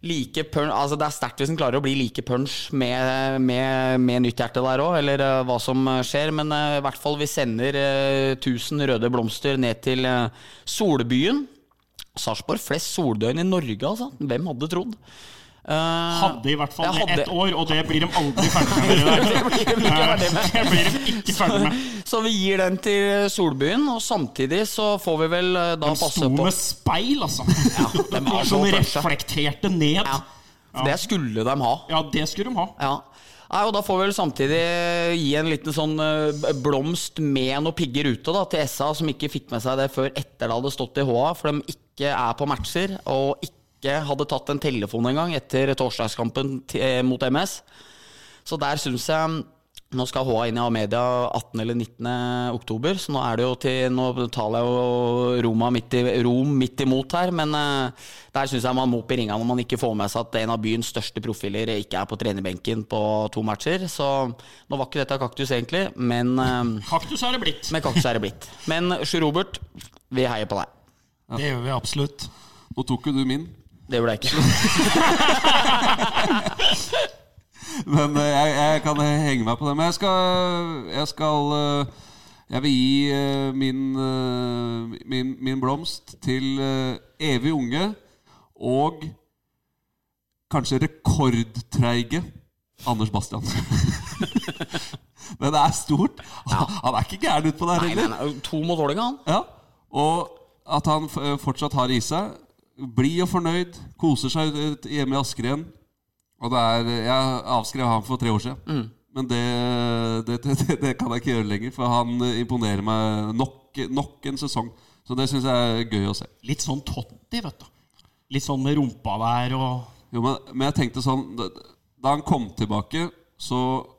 like punch Altså Det er sterkt hvis han klarer å bli like punch med, med, med nytt hjerte der òg, eller uh, hva som eh, skjer. Men uh, i hvert fall vi sender 1000 røde blomster ned til Solbyen. Sarpsborg flest soldøgn i Norge, altså. Hvem hadde trodd? Eh, Hadde i hvert fall det hadde- ett år, og det blir de aldri ferdig med. Det, blir de ikke ferdig med. det blir de ikke ferdig med. Så vi gir den til Solbyen, og samtidig så får vi vel eh, da De passe sto med speil, altså. de var så Som reflekterte ned. ja, Det skulle de ha. Ja, det skulle de ha. Ja. Nei, og Da får vi vel samtidig gi en liten sånn eh, blomst med noen pigger ute da, til SA, som ikke fikk med seg det før etter det hadde stått i HA, for de ikke er på matcher og ikke hadde tatt en telefon engang etter torsdagskampen eh, mot MS. Så der syns jeg Nå skal HA inn i Amedia 18. eller 19. oktober, så nå er det jo til Nå taler jeg jo Roma midt i, Rom midt imot her, men eh, der syns jeg man må opp i ringene når man ikke får med seg at en av byens største profiler ikke er på trenerbenken på to matcher. Så nå var ikke dette kaktus egentlig, men eh, Kaktus er det blitt. Men kaktus er det blitt. Men Sjur Robert, Vi heier på deg. Det gjør vi absolutt. Nå tok jo du min. Det gjorde jeg ikke. Men eh, jeg, jeg kan henge meg på det. Men jeg skal Jeg, skal, eh, jeg vil gi eh, min, eh, min, min blomst til eh, evig unge og kanskje rekordtreige Anders Bastian. Men det er stort. Han er ikke gæren utpå der Nei, heller. nei, nei, to mot Vålerenga, han. Ja, og at han f- fortsatt har i seg. Blid og fornøyd, koser seg hjemme i Askeren. Og det er, Jeg avskrev han for tre år siden. Men det, det, det, det kan jeg ikke gjøre lenger, for han imponerer meg nok, nok en sesong. Så det syns jeg er gøy å se. Litt sånn Totti, vet du. Litt sånn med rumpa der og Jo, men, men jeg tenkte sånn Da, da han kom tilbake, så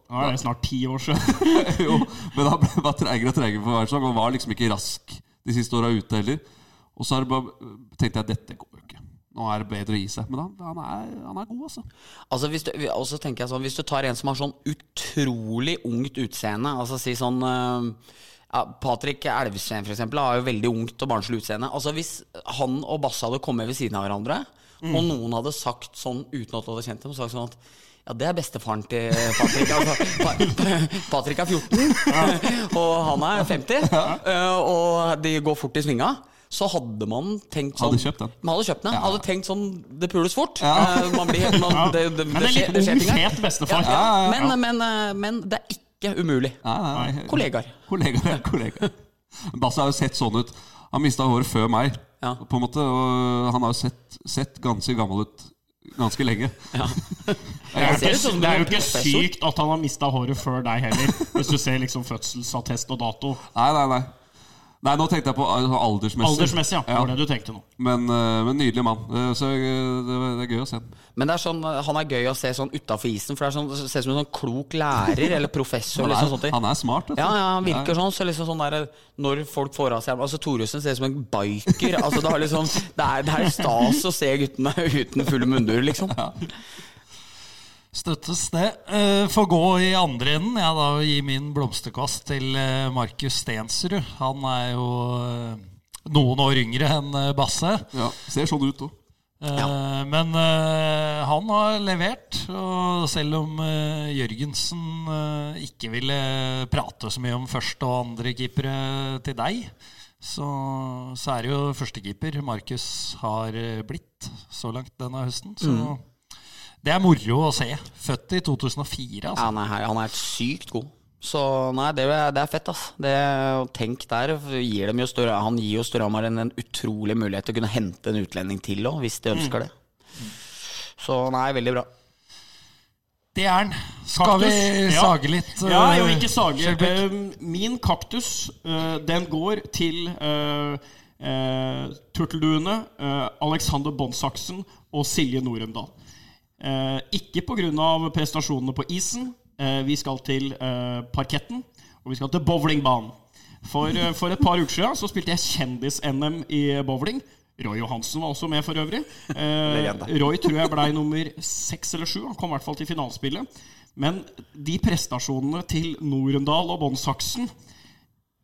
er det snart ti år siden. jo, men han ble bare treigere og treigere for hver sesong. Og var liksom ikke rask de siste åra ute heller. Og så bare, tenkte jeg dette går jo ikke. Nå er det bedre å gi seg. Men han, han, er, han er god, altså. Altså hvis du, og så tenker jeg sånn Hvis du tar en som har sånn utrolig ungt utseende Altså si sånn uh, ja, Patrick Elvsteen for eksempel Har jo veldig ungt og barnslig utseende Altså hvis han og Basse hadde kommet ved siden av hverandre Og noen hadde sagt sånn uten at du hadde kjent dem Sagt sånn at ja, det er bestefaren til Patrick. Altså, pa Patrick er 14, og han er 50. eh, Og de går fort i svinga. Så hadde man tenkt sånn Hadde kjøpt den. Man hadde kjøpt den. Hadde tenkt sånn Det pules fort. Ja. Eh, Man blir, man, det, det, Men det er litt ung, fet bestefar. Ja, men, men, eh, men det er ikke umulig. Nei. Kollegaer. Kollegaer, kollegaer. Basse har jo sett sånn ut. Han mista håret før meg, Ja. på en måte. Og han har jo sett, sett ganske gammel ut ganske lenge. Det er, ikke, det er jo ikke sykt at han har mista håret før deg heller, hvis du ser liksom fødselsattest og dato. Nei, nei, nei. Nei, nå tenkte jeg på altså, aldersmessig. Aldersmessig, ja. Det var det du tenkte nå. Men, eh, men nydelig mann. Eh, Så eh, det, det er gøy å se. Men det er sånn, han er gøy å se sånn utafor isen, for det er sånn, det ser ut som en sånn klok lærer eller professor. Han Liksom, er, sånt. han er smart. Ja, ja, han virker sånn. Så liksom sånn der, når folk får av seg Altså Thoresen ser ut som en biker. Altså Det, har liksom, det, er, det er stas å se guttene uten fulle mundur, liksom. Støttes det. Eh, Får gå i andre enden, jeg da, gir gi min blomsterkvast til eh, Markus Stensrud. Han er jo eh, noen år yngre enn Basse. Ja, ser sånn ut òg. Ja. Men han har levert, og selv om Jørgensen ikke ville prate så mye om første og andre keepere til deg, så, så er det jo førstekeeper Markus har blitt så langt denne høsten. Så det er moro å se. Født i 2004, altså. han, er, han er sykt god. Så nei, det, er- det er fett, ass. Det, tenk der, gir dem jo større, han gir jo Storhamar en, en utrolig mulighet til å kunne hente en utlending til òg, hvis de ønsker det. Så nei, veldig bra. Det er den. Skal vi Kaktus? Ja. sage litt? Ja, eh, jeg vil ikke sage. Eh, Min kaktus, uh, den går til uh, turtelduene eh, Alexander Bondsaksen og Silje Norendal. Uh, ikke pga. prestasjonene på isen. Eh, vi skal til eh, parketten, og vi skal til bowlingbanen. For, eh, for et par uker siden så spilte jeg kjendis-NM i bowling. Roy Johansen var også med, for øvrig. Eh, Roy tror jeg blei nummer seks eller sju. Han kom i hvert fall til finalespillet. Men de prestasjonene til Norendal og Bonsaksen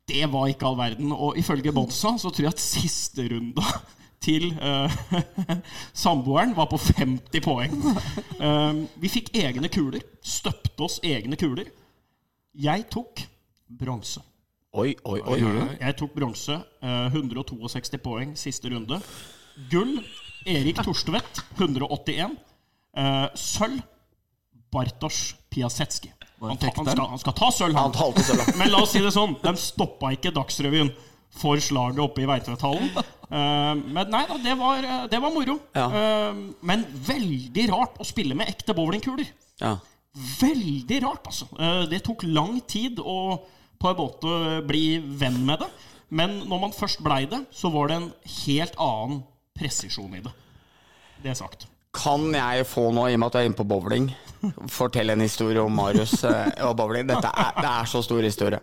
det var ikke all verden. Og ifølge Bonsa så tror jeg at siste runde til uh, samboeren var på 50 poeng. Eh, vi fikk egne kuler. Støpte oss egne kuler. Jeg tok bronse. Oi, oi, oi. Jeg tok bronse. Uh, 162 poeng siste runde. Gull Erik Torstvedt 181. Uh, sølv Bartosz Piasetski. Han, ta- han, skal- han skal ta sølv, Han tar sølv. Men la oss si det sånn, de stoppa ikke Dagsrevyen for slaget oppe i Veitvethallen. Uh, men nei da, det var, eh, det var moro. Ja. Uh, men veldig rart å spille med ekte bowlingkuler. Ja. Veldig rart, altså. Uh, Det tok lang tid å på en måte bli venn med det. Men når man først blei det, så var det en helt annen presisjon i det. Det er sagt. Kan jeg få nå, i og med at du er inne på bowling, fortelle en historie om Marius eh, og bowling? Dette er, det er så stor historie.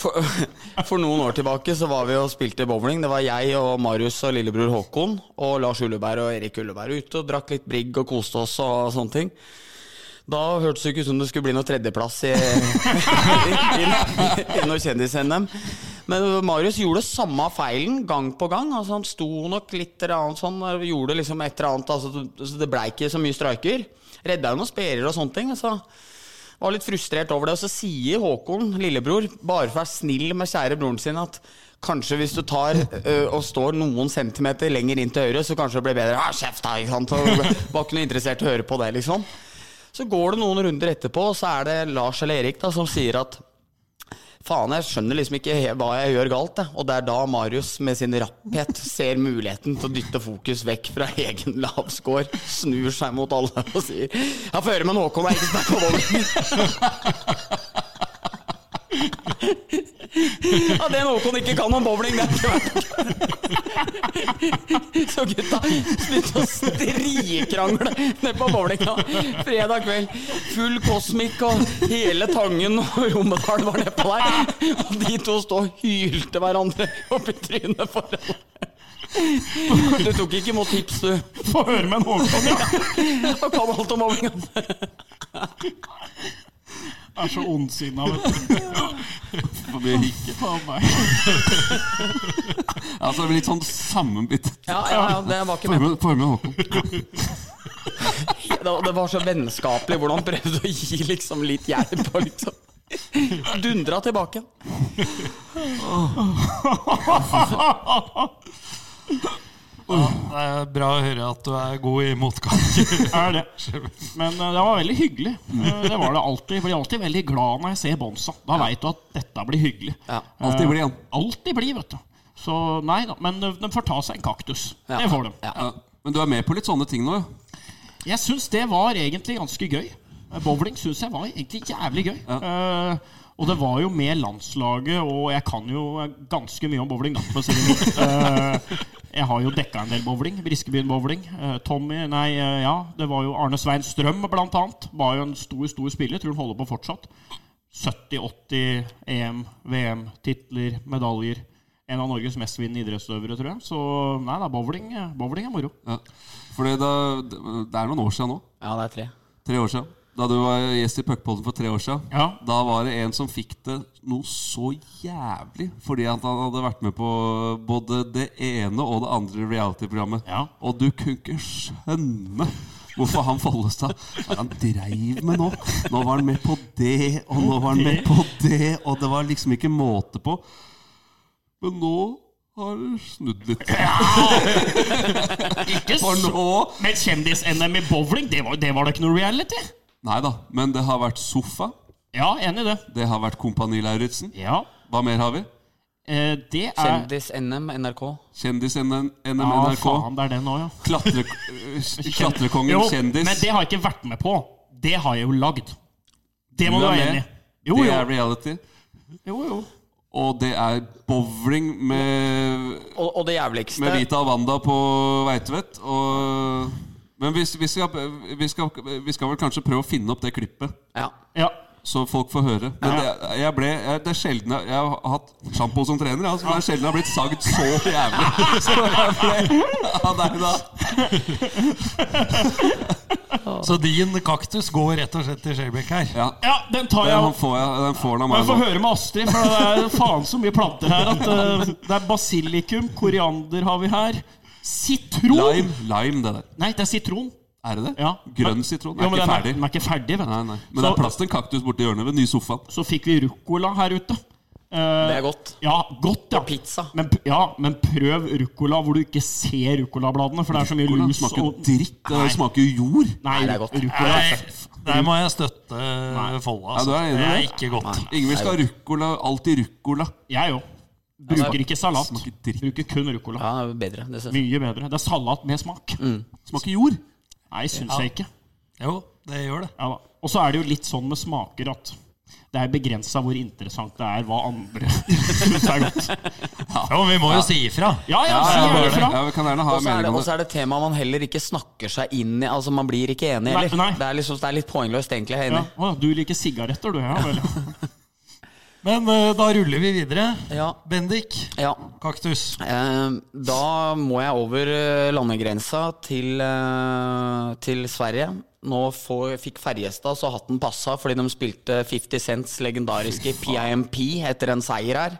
For, for noen år tilbake så var vi og spilte bowling. Det var jeg og Marius og lillebror Håkon og Lars Ulleberg og Erik Ulleberg ute og drakk litt brigg og koste oss og sånne ting. Da hørtes det ikke ut som det skulle bli noe tredjeplass i, i, i, i noe kjendis-NM. Men Marius gjorde samme feilen gang på gang. Altså Han sto nok litt eller annet sånn, gjorde liksom et eller annet altså, så Det blei ikke så mye streiker. Redda jo noen sperrer og sånne ting. Så var litt frustrert over det. Og så sier Håkon, lillebror, bare for å være snill med kjære broren sin, at kanskje hvis du tar ø, og står noen centimeter lenger inn til høyre, så kanskje det blir bedre. Ah, kjeft, da! Ikke sant? Og var ikke noe interessert i å høre på det, liksom. Så går det noen runder etterpå, og så er det Lars eller Erik da, som sier at Faen, jeg skjønner liksom ikke hva jeg gjør galt. Jeg. Og det er da Marius med sin rapphet ser muligheten til å dytte fokus vekk fra egen lavscore, snur seg mot alle og sier Jeg får høre med Håkon, jeg er ikke sterk på bowling. Ja, det Håkon ikke kan om bowling, det er Så gutta slutt å strikrangle ned på bowlinga fredag kveld. Full kosmikk og hele Tangen og Romedal var nedpå der. Og de to stod og hylte hverandre opp i trynet foran. Du tok ikke imot tips, du. Få høre med en Håkon, ja! Og kan alt om bowlinga. Er så ondsinna, vet du. For mye hikke. Faen meg. Altså, det vi litt sånn sammenbitt. Ja, ja, ja, det var ikke med. Formen, Håkon. Det det var så vennskapelig hvordan han prøvde å gi liksom litt hjelp. Og liksom dundra tilbake. Det er bra å høre at du er god i motgang. Er det. Men eh, det var veldig hyggelig. Eh, det var det alltid. Jeg blir alltid veldig glad når jeg ser Bonsa. Da veit du at dette blir hyggelig. Ja. Alltid blir han. Eh, Alltid blir, vet du. Så nei da. Men de, får ta seg en kaktus. Ja. Det får de. Ja. Ja. Men du er med på litt sånne ting nå, ja? Jeg syns det var egentlig ganske gøy. Bowling syns jeg var egentlig jævlig gøy. Eh, og det var jo med landslaget, og jeg kan jo ganske mye om bowling, da, for å si det mildt. Eh, jeg har jo dekka en del bowling. Briskebyen bowling. Eh, Tommy Nei, eh, ja, det var jo Arne Svein Strøm, blant annet. Var jo en stor, stor spiller. Tror han holder på fortsatt. 70-80 EM, VM-titler, medaljer. En av Norges mestvinnende idrettsutøvere, tror jeg. Så nei da, bowling, bowling er moro. ja. For det, det er noen år siden nå. Ja, det er tre. Tre år siden. Da du var gjest i Puckpodden for tre år siden. Ja. Da var det en som fikk det noe så jævlig fordi at han hadde vært med på både det ene og det andre reality-programmet. Ja. Og du kunne ikke skjønne hvorfor han Follestad hva han dreiv med nå. Nå var han med på det, og nå var han med på det, og det var liksom ikke måte på. Men nå har snudd litt. Ikke så Men kjendis-NM i bowling, det var, det var da ikke noe reality? Nei da, men det har vært sofa. Ja, enig i det. Det har vært Kompani Lauritzen. Ja. Hva mer har vi? Eh, det er Kjendis-NM, NRK. Kjendis-NM, Ja, NRK. faen, det er det nå, ja. Klatre, klatrekongen Jo, kjendis. men det har jeg ikke vært med på. Det har jeg jo lagd. Det må Du du er være enig i. Jo, det jo. er reality. jo, jo. Og det er bowling med, Og, og det jævligste med Vita og Wanda på Veitvet. Og Men vi, vi, skal, vi, skal, vi skal vel kanskje prøve å finne opp det klippet, ja. Ja. så folk får høre. Men det, jeg ble, jeg, det er sjelden jeg, jeg har hatt sjampo som trener. Altså, men det er sjelden jeg har blitt sagd så jævlig. Så jeg ble av deg da. Så din kaktus går rett og slett til Skjelbæk her. Ja, ja, den tar den jeg. får, jeg, den får han av Og jeg får høre med Astrid, for det er faen så mye planter her. At uh, Det er basilikum, koriander har vi her. Sitron! Lime, lime, det der. Nei, det er sitron. Er det det? Ja. Grønn Men- sitron? Jo, Er men ikke den ferdig. Den er ikke ferdig, vet du. Nei, nei. Men det er plass til en kaktus borti hjørnet ved den nye sofaen. Så fikk vi ruccola her ute. Eh, Det er godt. Ja, godt, ja. Og pizza. Men, ja, men prøv ruccola hvor du ikke ser ruccolabladene, for det er så mye rucola lus smaker og dritt. Det smaker jo jord. Nei, Nei, det er godt. Rucola, Nei, der må jeg støtte. Ja, er enig i det er ikke godt. Ingvild skal ha ruccola. Alltid ruccola. Jeg òg. Bruker ikke salat. Smaker dritt. Bruker kun ruccola. Ja, det er bedre. Mye bedre. Det er salat med smak. Smaker jord. Nei, syns jeg ikke. Jo, det gjør det. Ja. Og så er det jo litt sånn med smaker at det er begrensa hvor interessant det er hva andre syns er godt. Ja, Jo, vi må jo si ifra. Ja, ja, Ja, si ja, ifra. ja, vi kan gjerne ha Og så er, det- og så det. er det tema man heller ikke snakker seg inn i. Altså Man blir ikke enig heller. Det, er liksom, det er litt poengløst, egentlig. Jeg er Ja. Å, du liker sigaretter, du? Ja vel. Men eh, da ruller vi videre. Ja. Bendik, ja. kaktus. Eh, da må jeg over eh, landegrensa til, til Sverige. Nå får, fikk Ferjestad så hatten passa fordi de spilte 50 Cents legendariske PIMP etter en seier her.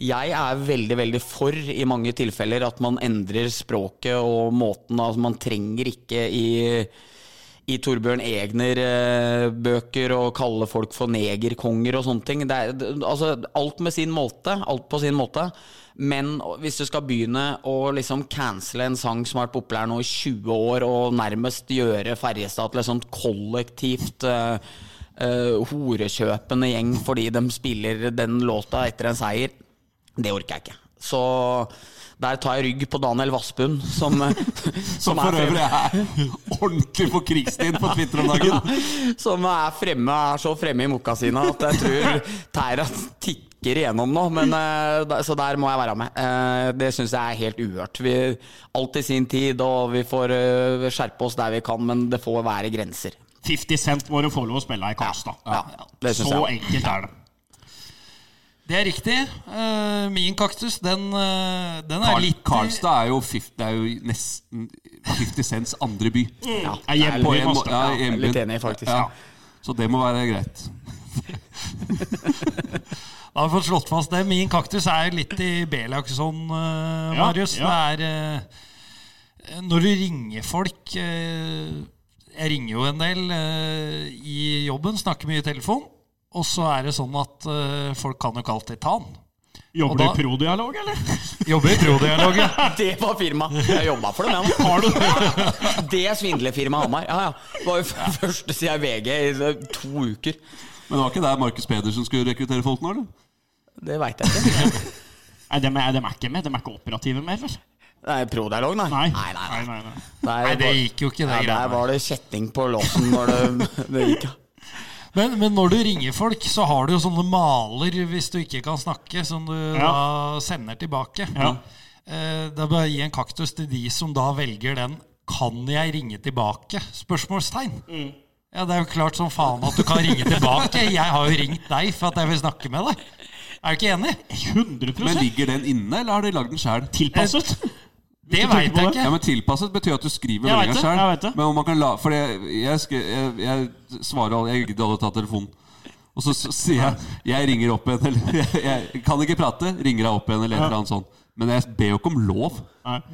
Jeg er veldig, veldig for i mange tilfeller at man endrer språket og måten Altså, man trenger ikke i i Torbjørn Egner-bøker og kalle folk for negerkonger og sånne ting. Er, altså, alt med sin måte. Alt på sin måte. Men hvis du skal begynne å liksom cancele en sang som har vært populær nå i 20 år, og nærmest gjøre Ferjestad til et sånt kollektivt uh, uh, horekjøpende gjeng fordi de spiller den låta etter en seier, det orker jeg ikke. Så der tar jeg rygg på Daniel Vassbund, som, Som for øvrig er ordentlig på krigstid på Twitter om dagen. som er fremme, er så fremme i mokasina at jeg tror tæra tikker igjennom nå. Men, eh, så der må jeg være med. Eh, Det syns jeg er helt uhørt. Vi, alt i sin tid, og vi får eh, skjerpe oss der vi kan, men det får være grenser. 50 Cent må du få lov å spille i Karlstad. Ja, ja, Så enkelt er det. Det er riktig. Eh, min kaktus, den, eh, den er Karl, litt Karlstad er jo, fif- det er jo nesten 50 Cents andre by. Ja, Jeg er en ja, jeg er litt enig, faktisk. Ja. Så det må være greit. Da har vi fått slått fast det. Min kaktus er litt i B-lagsånd, uh, Ja, Marius. ja. Det er uh, Når du ringer folk uh, Jeg ringer jo en del eh, i jobben, snakker mye i telefon. Og så er det sånn at uh, folk kan jo ikke alltid ta den. Jobber da, du i prodialog, eller? Jobber i prodialog, ja. Det var firma. Jeg jobba for dem, jeg. Har du Det er svindlerfirmaet Hamar. Ja, ja. Det var jo ja. første siden VG i to uker. Men det var ikke der Markus Pedersen skulle rekruttere folk nå, eller? Det veit jeg ikke. Nei, de er, de er ikke med. De er ikke operative mer, vel? Nei, Prodialog, nei. Nei. nei, nei, nei. nei, Nei, det gikk jo ikke, det ja, Der var det kjetting på låsen når det, det gikk. Ja. Men, men når du ringer folk, så har du jo sånne maler hvis du ikke kan snakke, som du da sender tilbake. Ja. Eh, Det er bare å gi en kaktus til de som da velger den 'Kan jeg ringe tilbake?' spørsmålstegn. Ja, Det er jo klart som faen at du kan ringe tilbake. Jeg har jo ringt deg for at jeg vil snakke med deg. Er du ikke enig? 100 Men ligger den inne, eller har de lagd den sjøl? Tilpasset. Det veit jeg det? Ja, men Tilpasset betyr at du skriver meldinga sjøl. Men om man kan la For jeg, jeg, jeg, jeg svarer alle Jeg gidder aldri ta telefonen. Og så sier jeg Jeg ringer opp igjen, eller jeg, jeg kan ikke prate. Ringer deg opp igjen, eller et eller annet sånt. Men jeg ber jo ikke om lov.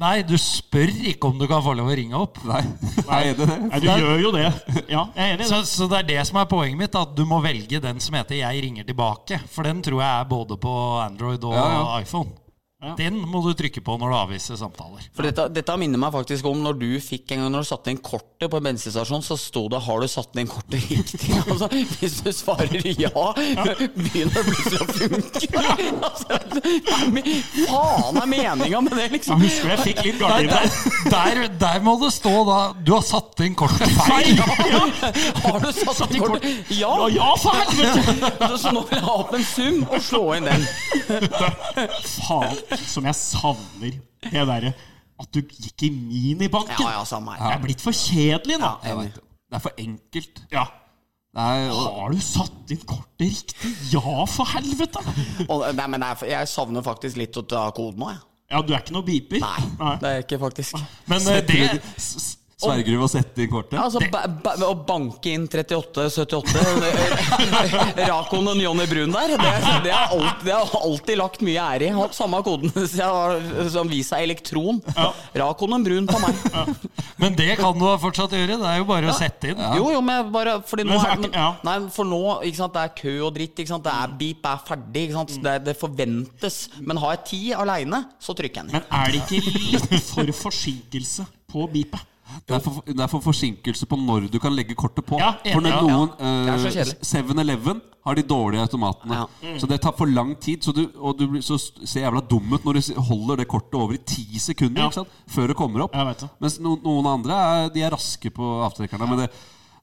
Nei, du spør ikke om du kan få lov å ringe opp. Nei, er det det? Nei, du gjør jo det. Ja, jeg er enig i det. Så, så det er det som er poenget mitt, at du må velge den som heter 'Jeg ringer tilbake'. For den tror jeg er både på Android og Ja, ja. iPhone. Den må du trykke på når du avviser samtaler. For dette, dette minner meg faktisk om når du fikk en gang Når du satte inn kortet på en bensinstasjon, så sto det 'Har du satt inn kortet riktig?' Altså, hvis du svarer ja, begynner det plutselig å funke. Altså, faen er meninga med det, Jeg liksom? husker jeg fikk litt galt i der, der. der, må det stå da 'Du har satt inn kortet feil'. Har du satt inn kortet? Ja! Ja, ja, for helvete! Så nå vil jeg ha opp en sum og slå inn den. Faen, som jeg savner det derre at du gikk i minibanken. Ja, ja, samme Det er blitt for kjedelig nå. Jeg vet det. Er for enkelt. Ja. Er, Har du satt inn kortet riktig? Ja, for helvete! Og, nei, men jeg, jeg savner faktisk litt å ta koden nå, jeg. Ja, du er ikke noe beeper? Nei, det er jeg ikke faktisk. Men det det, s- s- Sverger du ved å sette inn kortet? Altså, ba, ba, Å banke inn 38-78 Rakon og Johnny Brun der, det, det, har alltid, det har alltid lagt mye ære i. Hatt samme koden som Visa Elektron. Rakon og Brun på meg. men det kan du fortsatt gjøre. Det er jo bare å sette inn. Jo, jo, men bare fordi nå er er, men. Nei, for nå ikke sant, det er kø og dritt. Ikke sant, det er beep er ferdig. Ikke sant, det, det forventes. Men har jeg tid aleine, så trykker jeg den. Men er det ikke litt for forsinkelse på beepet? Det er, for, det er for forsinkelse på når du kan legge kortet på. Ja, for når ja. noen er så eh, kjedelig. 7-Eleven har de dårlige automatene. Ja. Så det tar for lang tid. Så du, og du blir så ser jævla dum ut når du holder det kortet over i ti sekunder Ja. ikke sant? før det kommer opp. Det. Mens no, noen andre er, de er raske på avtrekkerne. Men det,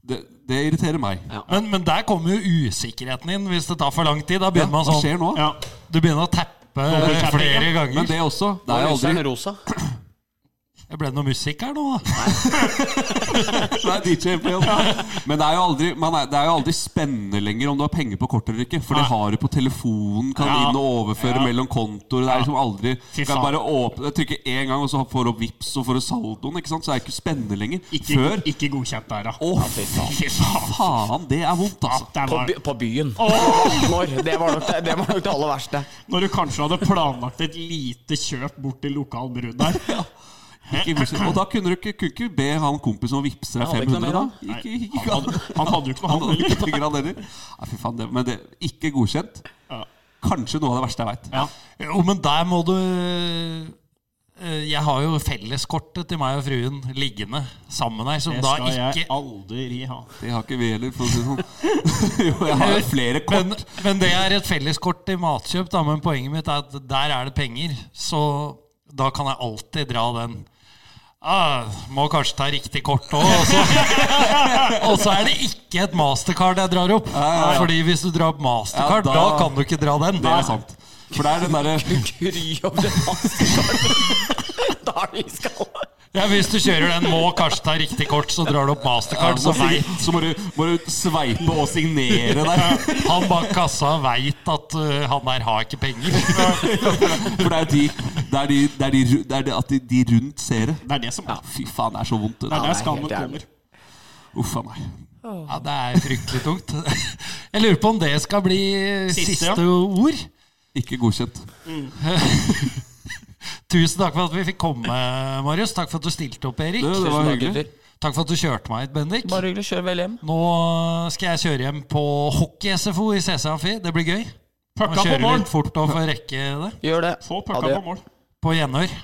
det, det irriterer meg. Men, men der kommer jo usikkerheten inn hvis det tar for lang tid. Da begynner man Hva sånn skjer nå? Ja. Du begynner å tappe flere ganger. Men det også. Det er jo aldri rosa. Det ble noe musikk her nå, da. Så er DJ på jobb. Men det er, jo aldri, man er, det er jo aldri spennende lenger om du har penger på kortet eller ikke. For det har du på telefonen, kan Ja. inn og overføre Ja. mellom kontoer. Det er liksom aldri Du kan bare åpne trykke én gang, og så får du opp Vipps og får du saldoen. Ikke sant? Så det er ikke spennende lenger. Ikke, Før ikke godkjent der, da. Å, faen. Det er vondt, Ja, altså. På, by, på byen. Når, det, var nok det, det var nok det aller verste. når du kanskje hadde planlagt et lite kjøp bort til lokal brud der. Godkjent. Og da kunne du ikke, kunne ikke be han kompisen om å vippse deg Han hadde ikke 500, da? Ikke, ikke, Han hadde, han hadde jo ikke Han hadde ikke penger, han heller. Fy faen, det, men det, ikke godkjent. Kanskje noe av det verste jeg veit. Ja. Jo, men der må du eh, Jeg har jo felleskortet til meg og fruen liggende sammen her, som Det da skal jeg aldri ha. Det har ikke vi heller, for å si det sånn. jo, jeg har flere men, kort. men det er et felleskort til matkjøp, da, men poenget mitt er at der er det penger. Så da kan jeg alltid dra den. Ah, må kanskje ta riktig kort òg. Og, så- er det ikke et mastercard jeg drar opp. Fordi hvis du drar opp mastercard, Ja, da, da- kan du ikke dra den. Det er sant. For det er den derre Gry over det mastercard. Da er det vi skal Ja, Hvis du kjører den må kanskje ta riktig kort, så drar du opp mastercard. så, Så vet så må, du, må du sveipe og signere der. han bak kassa veit at uh, han der har ikke penger. For det er de, det er de, det er de, det er de, at de, de rundt ser det. Det er det som Ja, fy faen, det er så vondt. Det Det er der. er skammen kommer. Uff a meg. Ja, Det er fryktelig tungt. Jeg lurer på om det skal bli Siste, siste, ja. ord. Ikke godkjent. Tusen takk for at vi fikk komme, Marius. Takk for at du stilte opp, Erik. Det, det var hyggelig. Takk for at du kjørte meg hit, Bendik. Bare hyggelig. Kjør vel hjem. Nå skal jeg kjøre hjem på hockey-SFO i CC Amfi. Det blir gøy. Pakka på kjøre mål! litt fort og få rekke det. Gjør det. Få pakka på mål. På gjenhør.